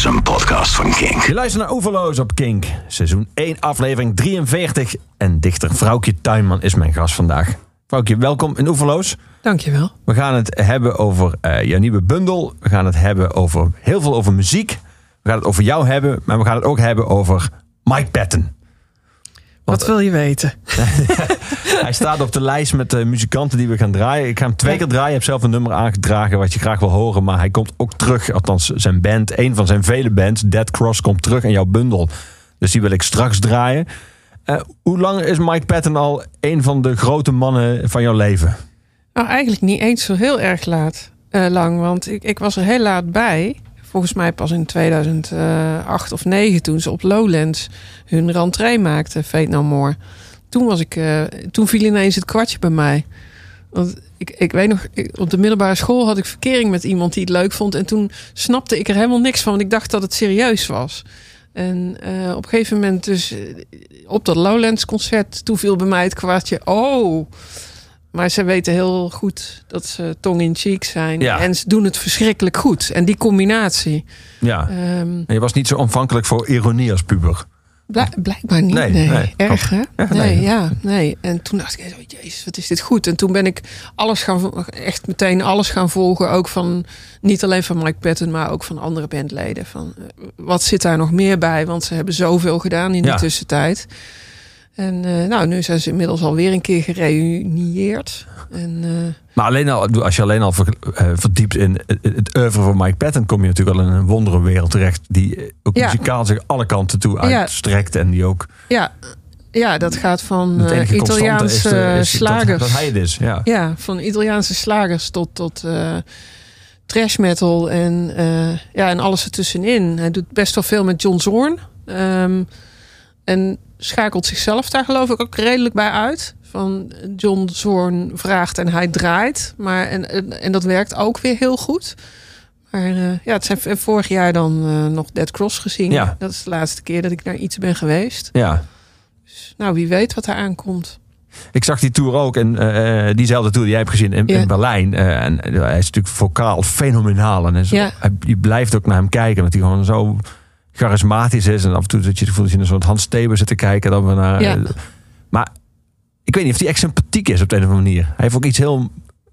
is een podcast van Kink. Je luistert naar Oeverloos op Kink. Seizoen 1, aflevering 43. En dichter Vrouwtje Tuinman is mijn gast vandaag. Vrouwtje, welkom in Oeverloos. Dankjewel. We gaan het hebben over uh, jouw nieuwe bundel. We gaan het hebben over heel veel over muziek. We gaan het over jou hebben, maar we gaan het ook hebben over Mike Patton. Wat wil je weten? Hij staat op de lijst met de muzikanten die we gaan draaien. Ik ga hem twee keer draaien. Je hebt zelf een nummer aangedragen wat je graag wil horen. Maar hij komt ook terug. Althans, zijn band, een van zijn vele bands, Dead Cross, komt terug in jouw bundel. Dus die wil ik straks draaien. Uh, hoe lang is Mike Patton al een van de grote mannen van jouw leven? Nou, eigenlijk niet eens zo heel erg laat. Uh, lang, want ik, ik was er heel laat bij volgens mij pas in 2008 of 9 toen ze op Lowlands hun rentree maakten, Fate No More. Toen, was ik, uh, toen viel ineens het kwartje bij mij. Want ik, ik weet nog, op de middelbare school had ik verkering met iemand die het leuk vond. En toen snapte ik er helemaal niks van, want ik dacht dat het serieus was. En uh, op een gegeven moment dus eh, op dat Lowlands concert, toen viel bij mij het kwartje. Oh, maar ze weten heel goed dat ze tong in cheek zijn. Ja. En ze doen het verschrikkelijk goed. En die combinatie. Ja. Um, je was niet zo ontvankelijk voor ironie als puber. blijkbaar niet. Nee, nee. nee. erg hè? Ja, nee, nee, ja, nee. En toen dacht ik, oh, jezus, wat is dit goed. En toen ben ik alles gaan, echt meteen alles gaan volgen. Ook van, niet alleen van Mike Patton, maar ook van andere bandleden. Van, uh, wat zit daar nog meer bij? Want ze hebben zoveel gedaan in de ja. tussentijd. En uh, nou, nu zijn ze inmiddels alweer een keer gereunieerd. En, uh, maar alleen al, als je alleen al uh, verdiept in het, oeuvre van Mike Patton, kom je natuurlijk al in een wonderenwereld terecht. Die ook ja. muzikaal zich alle kanten toe uitstrekt. Ja. En die ook. Ja. Ja, dat gaat van uh, Italiaanse is, is, slagers. Dat, dat, hij het is, ja. Ja, van Italiaanse slagers tot, tot trash metal en, ja, en alles ertussenin. Hij doet best wel veel met John Zorn. Um, en schakelt zichzelf daar geloof ik ook redelijk bij uit. Van John Zorn vraagt en hij draait. Maar, en, en, en dat werkt ook weer heel goed. Maar uh, ja, het zijn vorig jaar dan uh, nog Dead Cross gezien. Ja. Dat is de laatste keer dat ik naar iets ben geweest. Ja. Dus, nou, wie weet wat er aankomt. Ik zag die tour ook en uh, diezelfde tour die jij hebt gezien in, ja. in Berlijn. en hij is natuurlijk vocaal fenomenaal. En is, ja. hij, je blijft ook naar hem kijken, want hij gewoon zo charismatisch is. En af en toe dat je het voelt dat je naar zo'n Hans Steber zit te kijken. Dan we naar, ja. Maar ik weet niet of hij echt sympathiek is op de een of andere manier. Hij heeft ook iets heel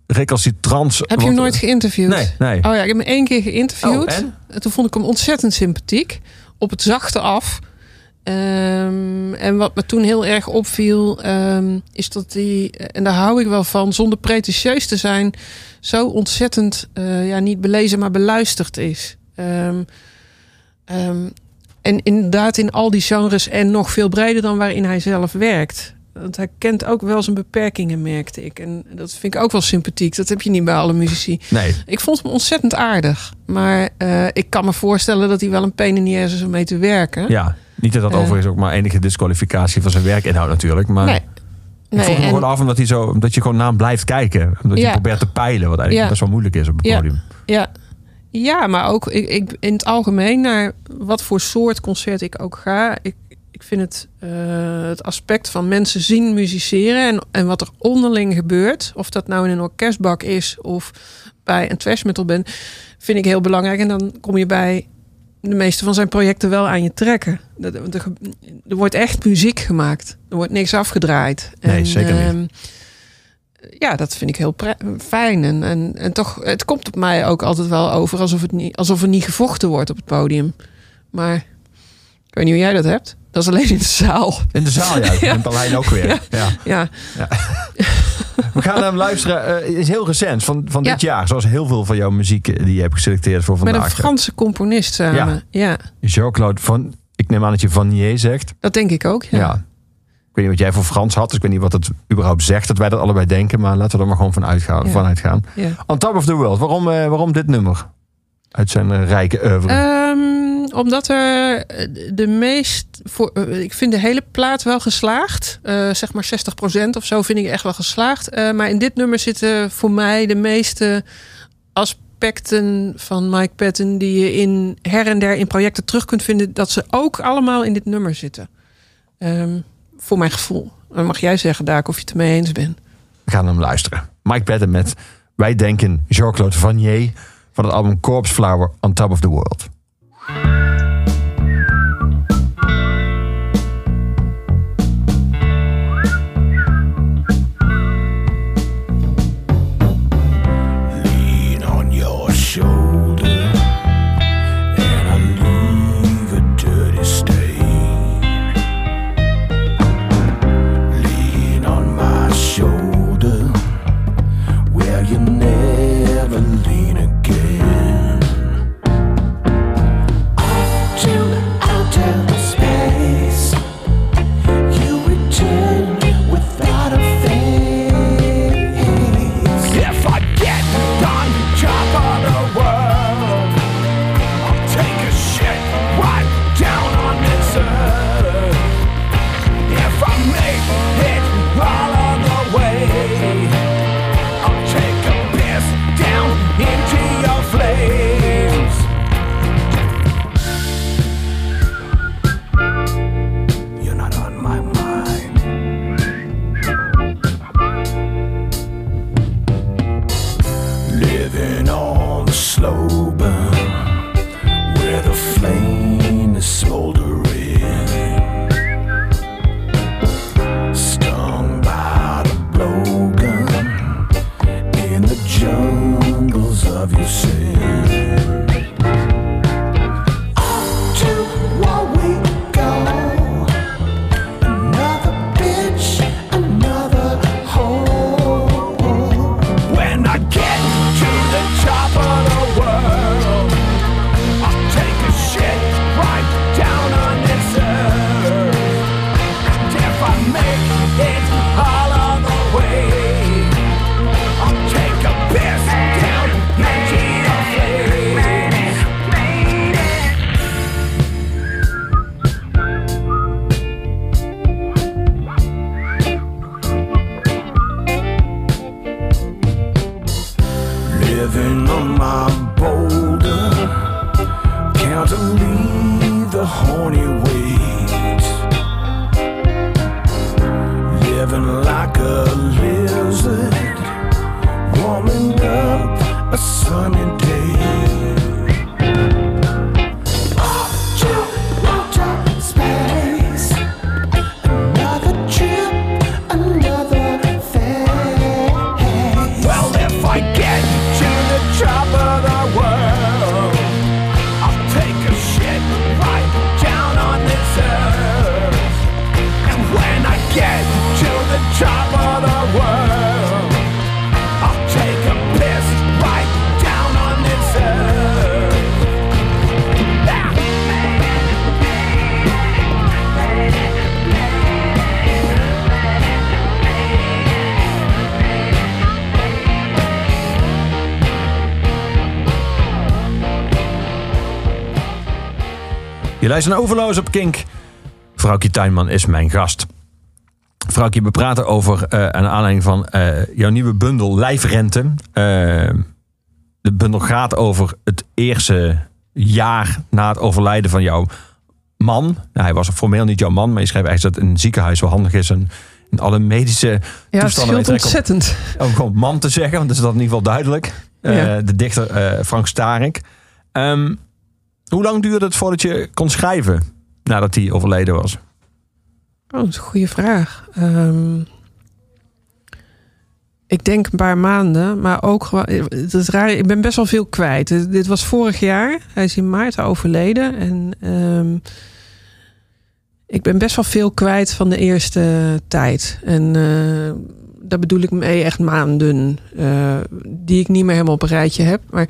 recalcitrants. Heb je hem nooit geïnterviewd? Nee, nee. Oh ja, ik heb hem één keer geïnterviewd. Oh, en? en? toen vond ik hem ontzettend sympathiek. Op het zachte af. Um, en wat me toen heel erg opviel, um, is dat hij, en daar hou ik wel van, zonder pretentieus te zijn, zo ontzettend, uh, ja, niet belezen, maar beluisterd is. Um, Um, en inderdaad in al die genres en nog veel breder dan waarin hij zelf werkt. Want hij kent ook wel zijn beperkingen, merkte ik. En dat vind ik ook wel sympathiek. Dat heb je niet bij alle muzici. Nee. Ik vond hem ontzettend aardig. Maar uh, ik kan me voorstellen dat hij wel een pen in is om mee te werken. Ja, niet dat dat uh, overigens ook maar enige disqualificatie van zijn werk inhoudt natuurlijk. Maar nee. Ik vroeg me en... gewoon af omdat, hij zo, omdat je gewoon naar hem blijft kijken. Omdat Ja. je probeert te peilen. Wat eigenlijk Ja. best wel moeilijk is op het Ja. podium. Ja. Ja, maar ook ik, ik, in het algemeen naar wat voor soort concert ik ook ga. Ik, ik vind het, eh, het aspect van mensen zien musiceren en, en wat er onderling gebeurt. Of dat nou in een orkestbak is of bij een trash metal band. Vind ik heel belangrijk. En dan kom je bij de meeste van zijn projecten wel aan je trekken. Dat- er wordt echt muziek gemaakt. Er wordt niks afgedraaid. Nee, zeker niet. ehm, ja, dat vind ik heel fijn. En, en, en toch, het komt op mij ook altijd wel over alsof, het niet, alsof er niet gevochten wordt op het podium. Maar ik weet niet hoe jij dat hebt. Dat is alleen in de zaal. In de zaal, ja. Ja. In Berlijn ook weer. Ja. Ja, We gaan naar hem luisteren. Het is heel recent, van, van dit jaar. Zoals heel veel van jouw muziek eh, die je hebt geselecteerd voor met een vandaag. Franse componist samen. Ja, Jean-Claude van... Ik neem aan dat je Vanier zegt. dat denk ik ook. Ja. Weet niet wat jij voor Frans had. Dus ik weet niet wat het überhaupt zegt. Dat wij dat allebei denken. Maar laten we er maar gewoon van uitgaan. Ja. Vanuit gaan. Ja. On Top of the World. Waarom, eh, waarom dit nummer? Uit zijn eh, rijke oeuvre. Ehm, omdat er eh, de meest. Voor, ik vind de hele plaat wel geslaagd. Zeg maar 60% of zo vind ik echt wel geslaagd. Maar in dit nummer zitten voor mij de meeste aspecten van Mike Patton. die je in her en der in projecten terug kunt vinden. dat ze ook allemaal in dit nummer zitten. Ehm, voor mijn gevoel. Dan mag jij zeggen, Daak, of je het ermee eens bent. We gaan hem luisteren. Mike Patton met Wij denken Jean-Claude Vanier. Van het album Corpse Flower On Top of the World. Je luistert naar Overloos op Kink. Vrouwtje Tuinman is mijn gast. Vrouwtje, we praten over, aan aanleiding van eh, jouw nieuwe bundel Lijfrente. Eh, de bundel gaat over het eerste jaar na het overlijden van jouw man. Nou, hij was formeel niet jouw man, maar je schreef eigenlijk dat een ziekenhuis wel handig is. En alle medische Ja, toestanden... ook- ontzettend. om gewoon man te zeggen, want dat is dat in ieder geval duidelijk. Ja. De dichter Frank Starik. Ehm, hoe lang duurde het voordat je kon schrijven nadat hij overleden was? Oh, dat is een goede vraag. Ehm, ik denk een paar maanden, maar ook gewoon. Het is raar, ik ben best wel veel kwijt. Dit dit was vorig jaar. Hij is in maart overleden. En ehm, ik ben best wel veel kwijt van de eerste tijd. En eh, daar bedoel ik mee echt maanden. eh, die ik niet meer helemaal op een rijtje heb. Maar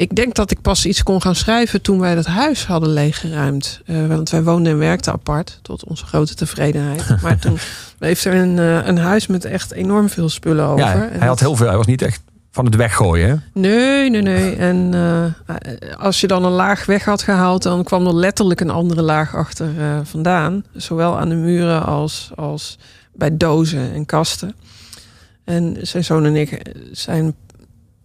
ik denk dat ik pas iets kon gaan schrijven toen wij dat huis hadden leeggeruimd. Eh, want wij woonden en werkten apart, tot onze grote tevredenheid. maar toen heeft er een, eh, een huis met echt enorm veel spullen over. ja, En hij had heel veel. Hij was niet echt van het weggooien. Hè? Nee, nee, nee. En eh, als je dan een laag weg had gehaald, dan kwam er letterlijk een andere laag achter vandaan. Zowel aan de muren als, als bij dozen en kasten. En zijn zoon en ik zijn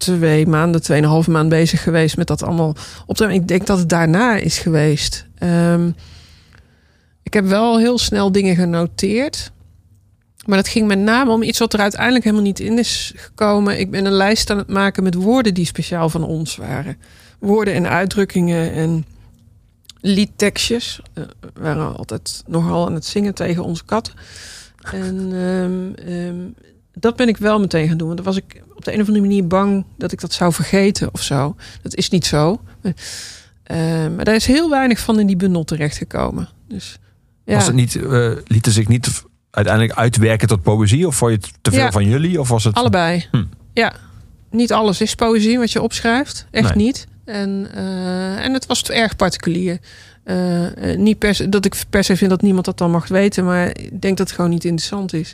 twee maanden, tweeënhalve maand bezig geweest met dat allemaal op te. Ik denk dat het daarna is geweest. Ehm, ik heb wel heel snel dingen genoteerd. Maar dat ging met name om iets wat er uiteindelijk helemaal niet in is gekomen. Ik ben een lijst aan het maken met woorden die speciaal van ons waren. Woorden en uitdrukkingen en liedtekstjes. Eh, we waren altijd nogal aan het zingen tegen onze kat. En ehm, ehm, dat ben ik wel meteen gaan doen. Want dan was ik op de een of andere manier bang dat ik dat zou vergeten of zo. Dat is niet zo. Eh, maar daar is heel weinig van in die bundel terechtgekomen. Dus ja. Was het niet, eh, liet het zich niet uiteindelijk uitwerken tot poëzie? Of vond je het te veel Ja. van jullie? Of was het... Allebei. Hm. Ja. Niet alles is poëzie wat je opschrijft. Echt Nee. niet. En, eh, en het was erg particulier. Niet per se, dat ik per se vind dat niemand dat dan mag weten. Maar ik denk dat het gewoon niet interessant is.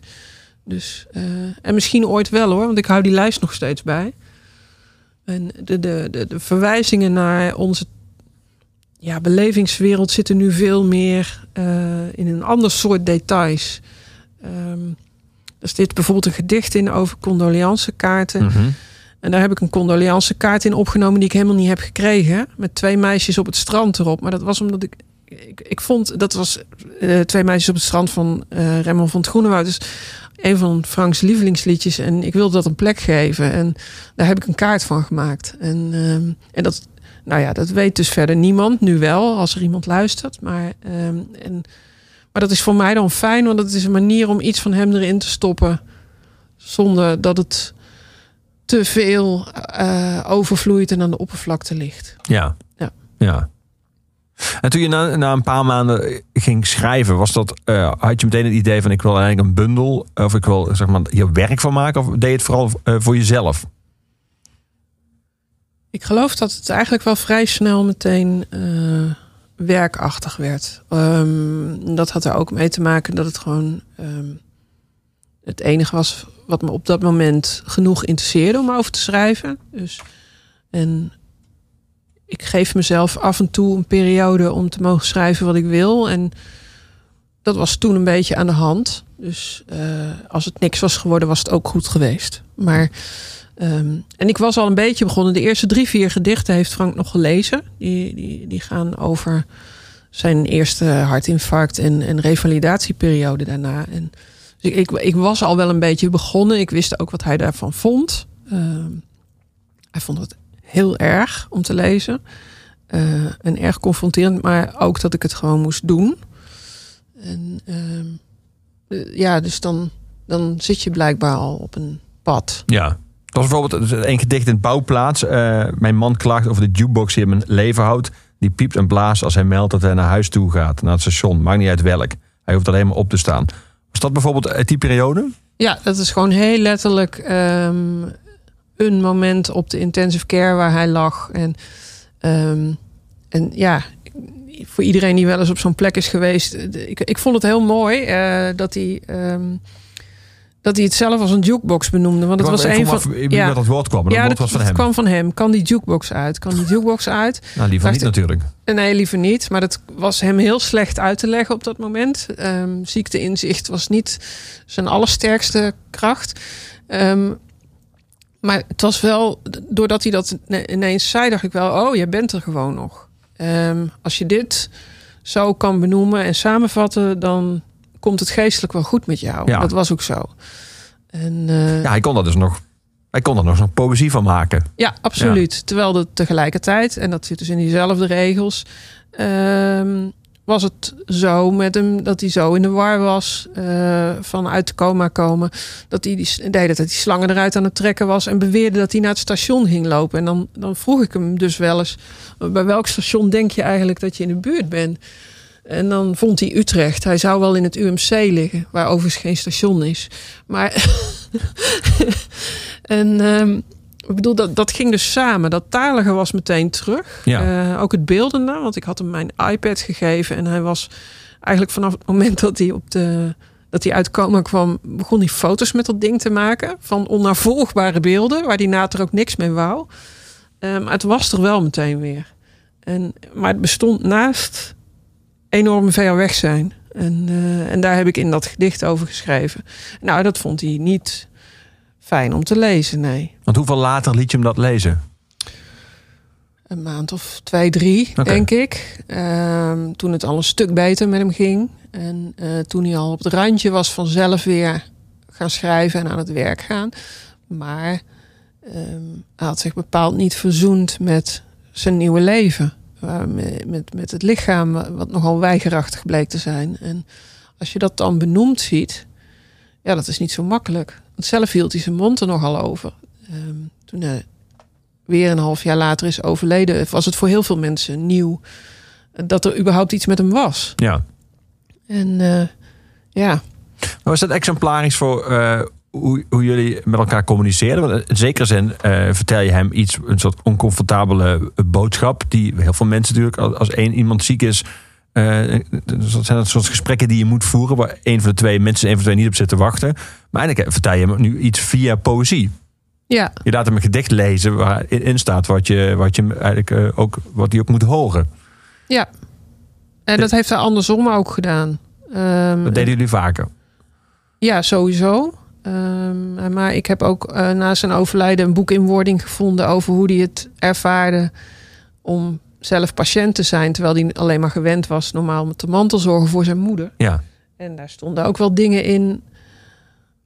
Dus, eh, en misschien ooit wel hoor. Want ik hou die lijst nog steeds bij. En de, de, de, de verwijzingen naar onze ja, belevingswereld zitten nu veel meer eh, in een ander soort details. Ehm er zit bijvoorbeeld een gedicht in over condoleancekaarten. Mhm. En daar heb ik een condoleancekaart in opgenomen die ik helemaal niet heb gekregen. Met twee meisjes op het strand erop. Maar dat was omdat ik. Ik, ik vond dat was eh, twee meisjes op het strand van Remmel van het Groenewoud. Dus een van Franks lievelingsliedjes. En ik wilde dat een plek geven. En daar heb ik een kaart van gemaakt. En, ehm, en dat, nou ja, dat weet dus verder niemand. Nu wel, als er iemand luistert. Maar, ehm, en, maar dat is voor mij dan fijn, want het is een manier om iets van hem erin te stoppen. Zonder dat het te veel eh, overvloeit en aan de oppervlakte ligt. Ja. Ja. ja. En toen je na, na een paar maanden ging schrijven, was dat, eh, had je meteen het idee van ik wil eigenlijk een bundel, of ik wil zeg maar hier werk van maken, of deed je het vooral eh, voor jezelf? Ik geloof dat het eigenlijk wel vrij snel meteen eh, werkachtig werd. Ehm, dat had er ook mee te maken dat het gewoon ehm, het enige was wat me op dat moment genoeg interesseerde om over te schrijven. Dus, en ik geef mezelf af en toe een periode om te mogen schrijven wat ik wil. En dat was toen een beetje aan de hand. Dus eh, als het niks was geworden, was het ook goed geweest. Maar Ehm, en ik was al een beetje begonnen. De eerste drie, vier gedichten heeft Frank nog gelezen. Die, die, die gaan over zijn eerste hartinfarct en, en revalidatieperiode daarna. En dus ik, ik, ik was al wel een beetje begonnen. Ik wist ook wat hij daarvan vond. Ehm, hij vond het heel erg om te lezen. Eh, en erg confronterend, maar ook dat ik het gewoon moest doen. En ehm, eh, ja, dus dan, dan zit je blijkbaar al op een pad. Ja. Dat was bijvoorbeeld een gedicht in Bouwplaats. Eh, mijn man klaagt over de jukebox die in mijn leven houdt. Die piept en blaast als hij meldt dat hij naar huis toe gaat. Naar het station. Maakt niet uit welk. Hij hoeft alleen maar op te staan. Was dat bijvoorbeeld uit die periode? Ja, dat is gewoon heel letterlijk ehm, een moment op de intensive care waar hij lag. En, ehm, en ja, voor iedereen die wel eens op zo'n plek is geweest. Ik, ik vond het heel mooi eh, dat hij. ehm, dat hij het zelf als een jukebox benoemde. Want het was een van. Ja. dat woord kwam. maar Dat Ja, woord dat, was van hem. kwam van hem. Kan die jukebox uit? Kan die jukebox uit? Nou, liever niet natuurlijk. Nee, liever niet. Maar dat was hem heel slecht uit te leggen op dat moment. Ehm, ziekteinzicht was niet zijn allersterkste kracht. Maar het was wel, doordat hij dat ineens zei, dacht ik wel: oh, jij bent er gewoon nog. Ehm, als je dit zo kan benoemen en samenvatten, dan komt het geestelijk wel goed met jou. Ja. Dat was ook zo. En, eh, Ja, hij kon er dus nog. Hij kon er nog zo'n poëzie van maken. Ja, absoluut. Terwijl dat tegelijkertijd, en dat zit dus in diezelfde regels, ehm, was het zo met hem dat hij zo in de war was eh, van uit de coma komen. Dat hij die, deed dat hij die slangen eruit aan het trekken was en beweerde dat hij naar het station ging lopen. En dan, dan vroeg ik hem dus wel eens: bij welk station denk je eigenlijk dat je in de buurt bent? En dan vond hij Utrecht. Hij zou wel in het UMC liggen, waar overigens geen station is. Maar. en. ehm, ik bedoel, dat, dat ging dus samen. Dat talige was meteen terug. Ja. Eh, ook het beeldende, want ik had hem mijn iPad gegeven. En hij was eigenlijk vanaf het moment dat hij, op de, dat hij uit coma kwam... begon hij foto's met dat ding te maken. Van onnavolgbare beelden, waar hij later ook niks mee wou. Eh, maar het was er wel meteen weer. En, maar het bestond naast enorme ver weg zijn. En, eh, en daar heb ik in dat gedicht over geschreven. Nou, dat vond hij niet fijn om te lezen, nee. Want hoeveel later liet je hem dat lezen? Een maand of twee, drie, Oké. denk ik. Ehm, toen het al een stuk beter met hem ging. En eh, toen hij al op het randje was van zelf weer gaan schrijven en aan het werk gaan. Maar ehm, hij had zich bepaald niet verzoend met zijn nieuwe leven. Met, met het lichaam, wat nogal weigerachtig bleek te zijn. En als je dat dan benoemd ziet, ja, dat is niet zo makkelijk. Want zelf hield hij zijn mond er nogal over. Ehm, toen hij weer een half jaar later is overleden, was het voor heel veel mensen nieuw dat er überhaupt iets met hem was. Ja. En eh, ja, Maar was dat exemplarisch voor eh, hoe, hoe jullie met elkaar communiceerden? Want in zekere zin eh, vertel je hem iets, een soort oncomfortabele boodschap, die heel veel mensen natuurlijk, als, als één iemand ziek is, dat zijn dat soort gesprekken die je moet voeren, waar een van de twee mensen, een van de twee niet op zit te wachten. Maar eigenlijk vertel je hem nu iets via poëzie. ja, Je laat hem een gedicht lezen waarin in staat wat je, wat je eigenlijk eh, ook, wat hij ook moet horen. ja. En dat heeft hij andersom ook gedaan. Ehm, Dat deden jullie vaker. Ja, sowieso. Ehm, maar ik heb ook eh, na zijn overlijden een boek in wording gevonden over hoe hij het ervaarde om zelf patiënt te zijn, terwijl hij alleen maar gewend was normaal met de mantelzorgen voor zijn moeder. Ja. En daar stonden ook wel dingen in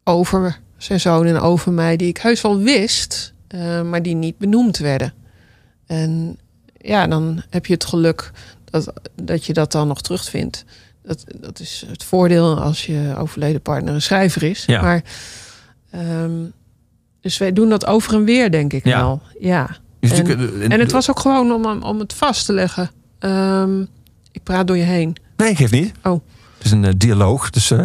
over zijn zoon en over mij die ik heus wel wist, eh, maar die niet benoemd werden. En ja, dan heb je het geluk dat, dat je dat dan nog terugvindt. Dat, dat is het voordeel als je overleden partner een schrijver is. Ja. Maar, ehm, dus wij doen dat over en weer, denk ik Ja. wel. Ja. Dus En- het was ook gewoon om, om het vast te leggen. Ehm, ik praat door je heen. Nee, geeft niet. Oh. Het is een eh, dialoog. Dus eh,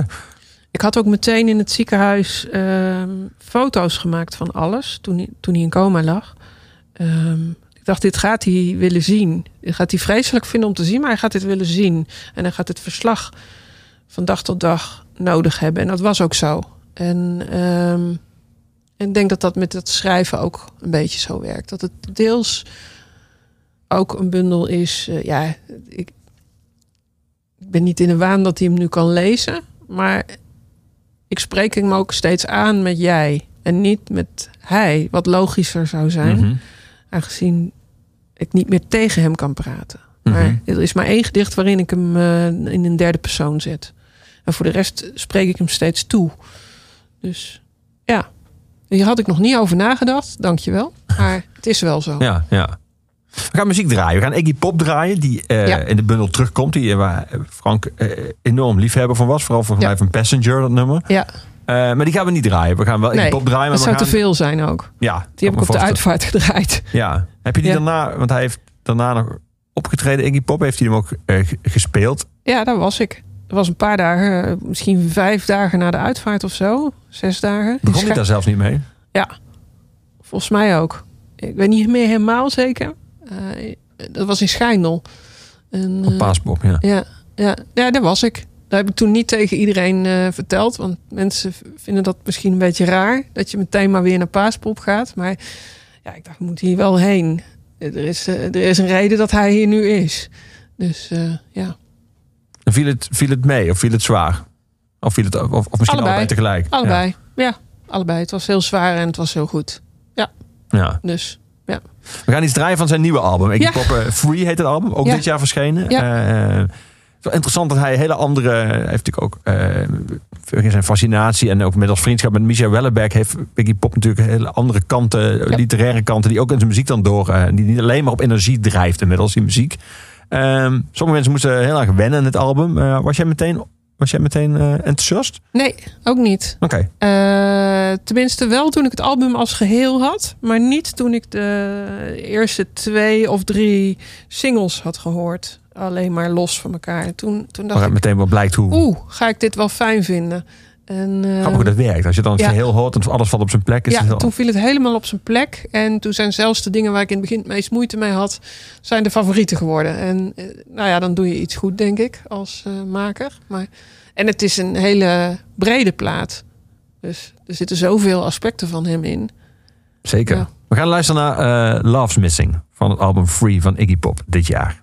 Ik had ook meteen in het ziekenhuis ehm, foto's gemaakt van alles toen hij, toen hij in coma lag. Ehm, ik dacht, dit gaat hij willen zien. Dit gaat hij vreselijk vinden om te zien, maar hij gaat dit willen zien. En hij gaat het verslag van dag tot dag nodig hebben. En dat was ook zo. En, en ik denk dat dat met het schrijven ook een beetje zo werkt. Dat het deels ook een bundel is. eh, ja, ik, ben niet in de waan dat hij hem nu kan lezen. Maar ik spreek hem ook steeds aan met jij. En niet met hij, wat logischer zou zijn. Mhm. Aangezien ik niet meer tegen hem kan praten. Mhm. Maar er is maar één gedicht waarin ik hem eh, in een derde persoon zet. En voor de rest spreek ik hem steeds toe. Dus ja, hier had ik nog niet over nagedacht. Dankjewel. Maar het is wel zo. Ja, ja. We gaan muziek draaien. We gaan Iggy Pop draaien, die eh, Ja. in de bundel terugkomt. Die, waar Frank eh, enorm liefhebber van was. Vooral volgens Ja. mij van Passenger, dat nummer. Ja, Eh, maar die gaan we niet draaien. We gaan wel Iggy nee, Pop draaien. Maar dat zou te gaan, veel zijn ook. Ja, Die heb ik op de uitvaart gedraaid. Ja. Heb je die Ja. daarna, want hij heeft daarna nog opgetreden, Iggy Pop, heeft hij hem ook gespeeld? Ja, daar was ik. Was een paar dagen, eh, misschien vijf dagen na de uitvaart of zo. Zes dagen. Begon hij Scha- daar zelfs niet mee? Volgens mij ook. Ik weet niet meer helemaal zeker. Eh, dat was in Schijndel. En, Paaspop, ja. Ja, ja, ja, daar was ik. Dat heb ik toen niet tegen iedereen verteld. Want mensen vinden dat misschien een beetje raar. Dat je meteen maar weer naar Paaspop gaat. Maar ja, ik dacht, ik moet hier wel heen. Er is, er is een reden dat hij hier nu is. Dus ja, viel het, viel het mee of viel het zwaar? Of, viel het, of, of misschien Allebei. allebei tegelijk? allebei. Ja. allebei. Het was heel zwaar en het was heel goed. Ja. ja. Dus We gaan iets draaien van zijn nieuwe album. Ja. Pop eh, Free heet het album. Ook Ja. dit jaar verschenen. Ja. Eh, wel interessant dat hij hele andere... Heeft natuurlijk ook uh, zijn fascinatie... en ook met als vriendschap met Michel Welleberg... heeft Iggy Pop natuurlijk hele andere kanten... Ja. literaire kanten... die ook in zijn muziek dan door... die niet alleen maar op energie drijft inmiddels, die muziek. Ehm, sommige mensen moesten heel erg wennen aan het album. Eh, was jij meteen, was jij meteen eh, enthousiast? nee, ook niet. Oké. Eh, tenminste wel toen ik het album als geheel had. Maar niet toen ik de eerste twee of drie singles had gehoord. Alleen maar los van elkaar. Toen, toen dacht Waaruit ik, meteen wel blijkt hoe oeh, ga ik dit wel fijn vinden? En, grappig hoe dat werkt. Als je dan het ja. geheel hoort en alles valt op zijn plek. Is ja, toen viel het helemaal op zijn plek. En toen zijn zelfs de dingen waar ik in het begin het meest moeite mee had... zijn de favorieten geworden. En eh, nou ja, dan doe je iets goed, denk ik, als eh, maker. Maar, en het is een hele brede plaat. Dus er zitten zoveel aspecten van hem in. Zeker. Ja. We gaan luisteren naar Love's Missing van het album Free van Iggy Pop dit jaar.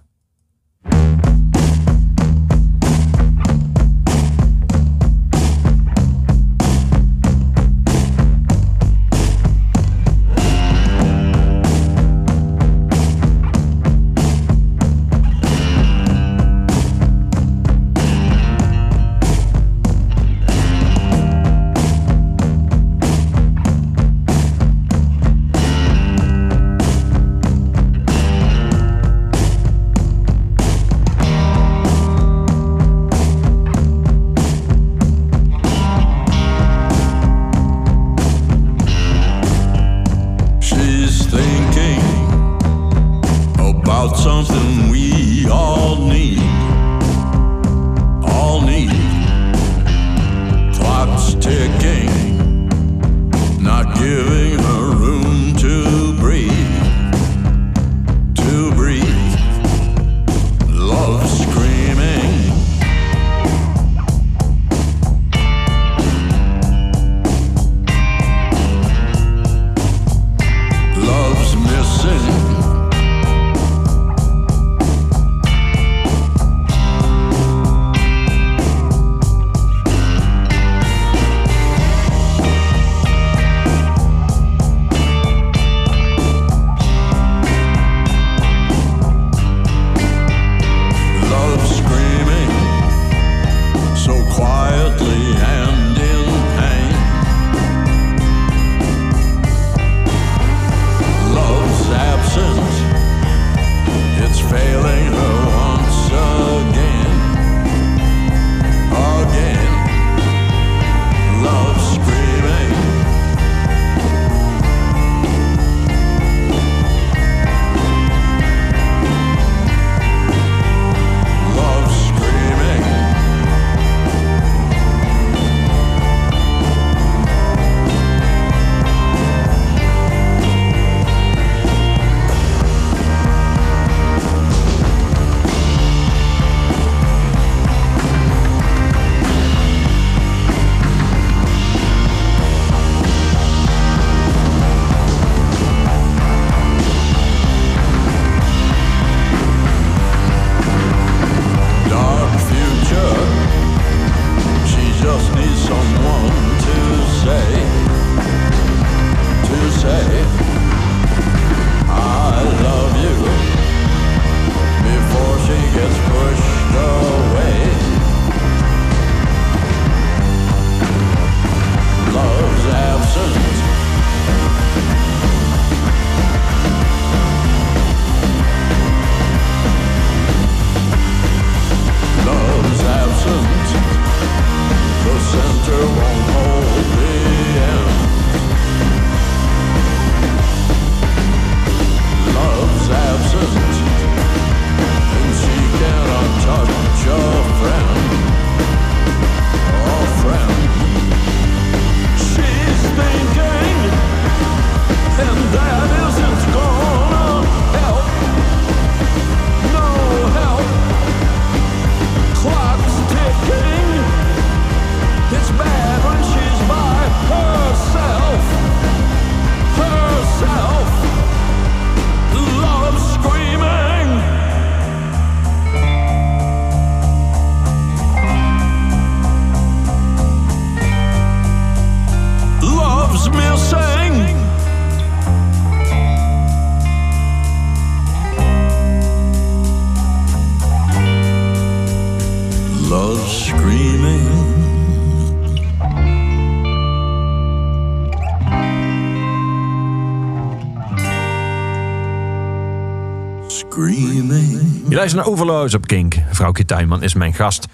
Luistert naar Oeverloos op Kink. Vrouwtje Tuinman is mijn gast.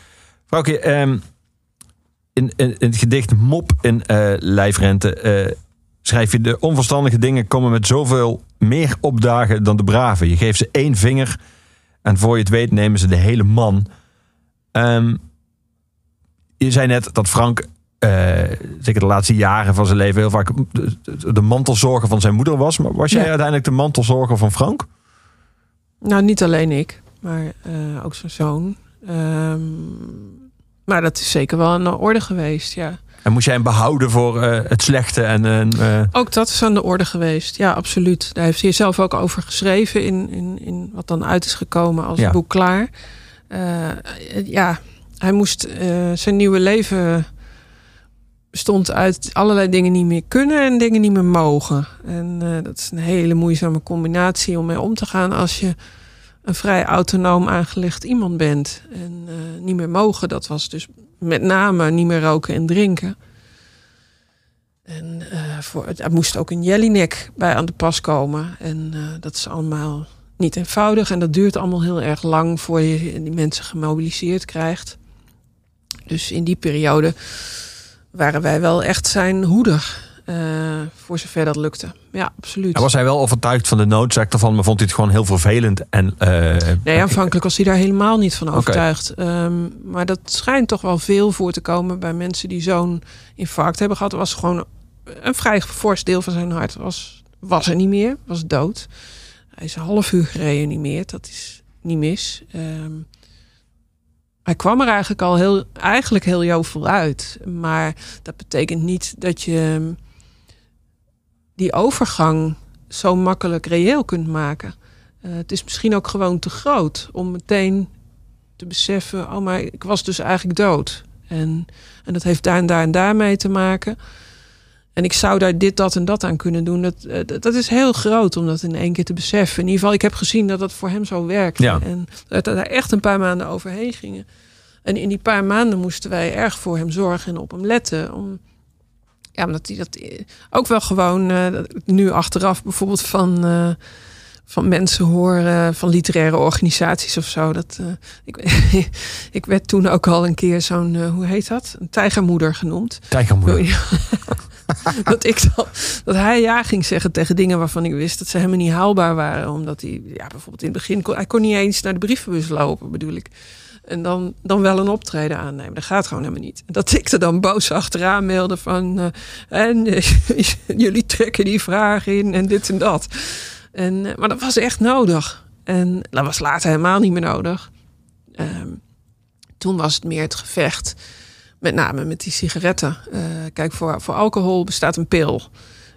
Vrouwtje, ehm, in, in, in het gedicht Mop in eh, Lijfrente eh, schrijf je... de onverstandige dingen komen met zoveel meer opdagen dan de brave. Je geeft ze één vinger en voor je het weet nemen ze de hele man. Ehm, je zei net dat Frank, eh, zeker de laatste jaren van zijn leven... heel vaak de, de- de mantelzorger van zijn moeder was. Maar was jij Ja. uiteindelijk de mantelzorger van Frank? Nou, niet alleen ik, maar eh, ook zijn zoon. Ehm, maar dat is zeker wel aan de orde geweest, ja. En moest jij hem behouden voor eh, het slechte en... eh, Ook dat is aan de orde geweest, ja, absoluut. Daar heeft hij zelf ook over geschreven in, in, in wat dan uit is gekomen als Ja. boek klaar. Ja, hij moest zijn nieuwe leven bestond uit allerlei dingen niet meer kunnen en dingen niet meer mogen. En dat is een hele moeizame combinatie om mee om te gaan als je een vrij autonoom aangelegd iemand bent. En eh, niet meer mogen, dat was dus met name niet meer roken en drinken. En eh, voor, er moest ook een jellyneck bij aan de pas komen. En eh, dat is allemaal niet eenvoudig. En dat duurt allemaal heel erg lang voor je die mensen gemobiliseerd krijgt. Dus in die periode waren wij wel echt zijn hoeder. Eh, voor zover dat lukte. Ja, absoluut. En was hij wel overtuigd van de noodzaak ervan, maar vond hij het gewoon heel vervelend? En, eh, Nee, aanvankelijk was hij daar helemaal niet van overtuigd. Ehm, maar dat schijnt toch wel veel voor te komen bij mensen die zo'n infarct hebben gehad. Er was gewoon een vrij fors deel van zijn hart was, was er niet meer, was dood. Hij is een half uur gereanimeerd, dat is niet mis. Ehm, hij kwam er eigenlijk al heel, eigenlijk heel jovel uit. Maar dat betekent niet dat je die overgang zo makkelijk reëel kunt maken. Eh, het is misschien ook gewoon te groot om meteen te beseffen: oh, maar ik was dus eigenlijk dood. En, en dat heeft daar en daar en daar mee te maken. En ik zou daar dit, dat en dat aan kunnen doen. Dat, eh, dat, dat is heel groot om dat in één keer te beseffen. In ieder geval, ik heb gezien dat dat voor hem zo werkte. Ja. En dat daar echt een paar maanden overheen gingen. En in die paar maanden moesten wij erg voor hem zorgen en op hem letten. Om, ja, omdat hij dat eh, ook wel gewoon eh, nu achteraf bijvoorbeeld van, eh, van mensen horen, van literaire organisaties of zo. Dat, ik, ik werd toen ook al een keer zo'n, hoe heet dat? Een tijgermoeder genoemd. Tijgermoeder. dat, ik dan, dat hij ja ging zeggen tegen dingen waarvan ik wist dat ze helemaal niet haalbaar waren. Omdat hij, ja, bijvoorbeeld in het begin, kon, hij kon niet eens naar de brievenbus lopen, bedoel ik. En dan, dan wel een optreden aannemen. Dat gaat gewoon helemaal niet. Dat ik er dan boos achteraan mailde van... eh, en eh, jullie trekken die vraag in en dit en dat. En, eh, maar dat was echt nodig. En dat was later helemaal niet meer nodig. Ehm, toen was het meer het gevecht. Met name met die sigaretten. Kijk, voor, voor alcohol bestaat een pil.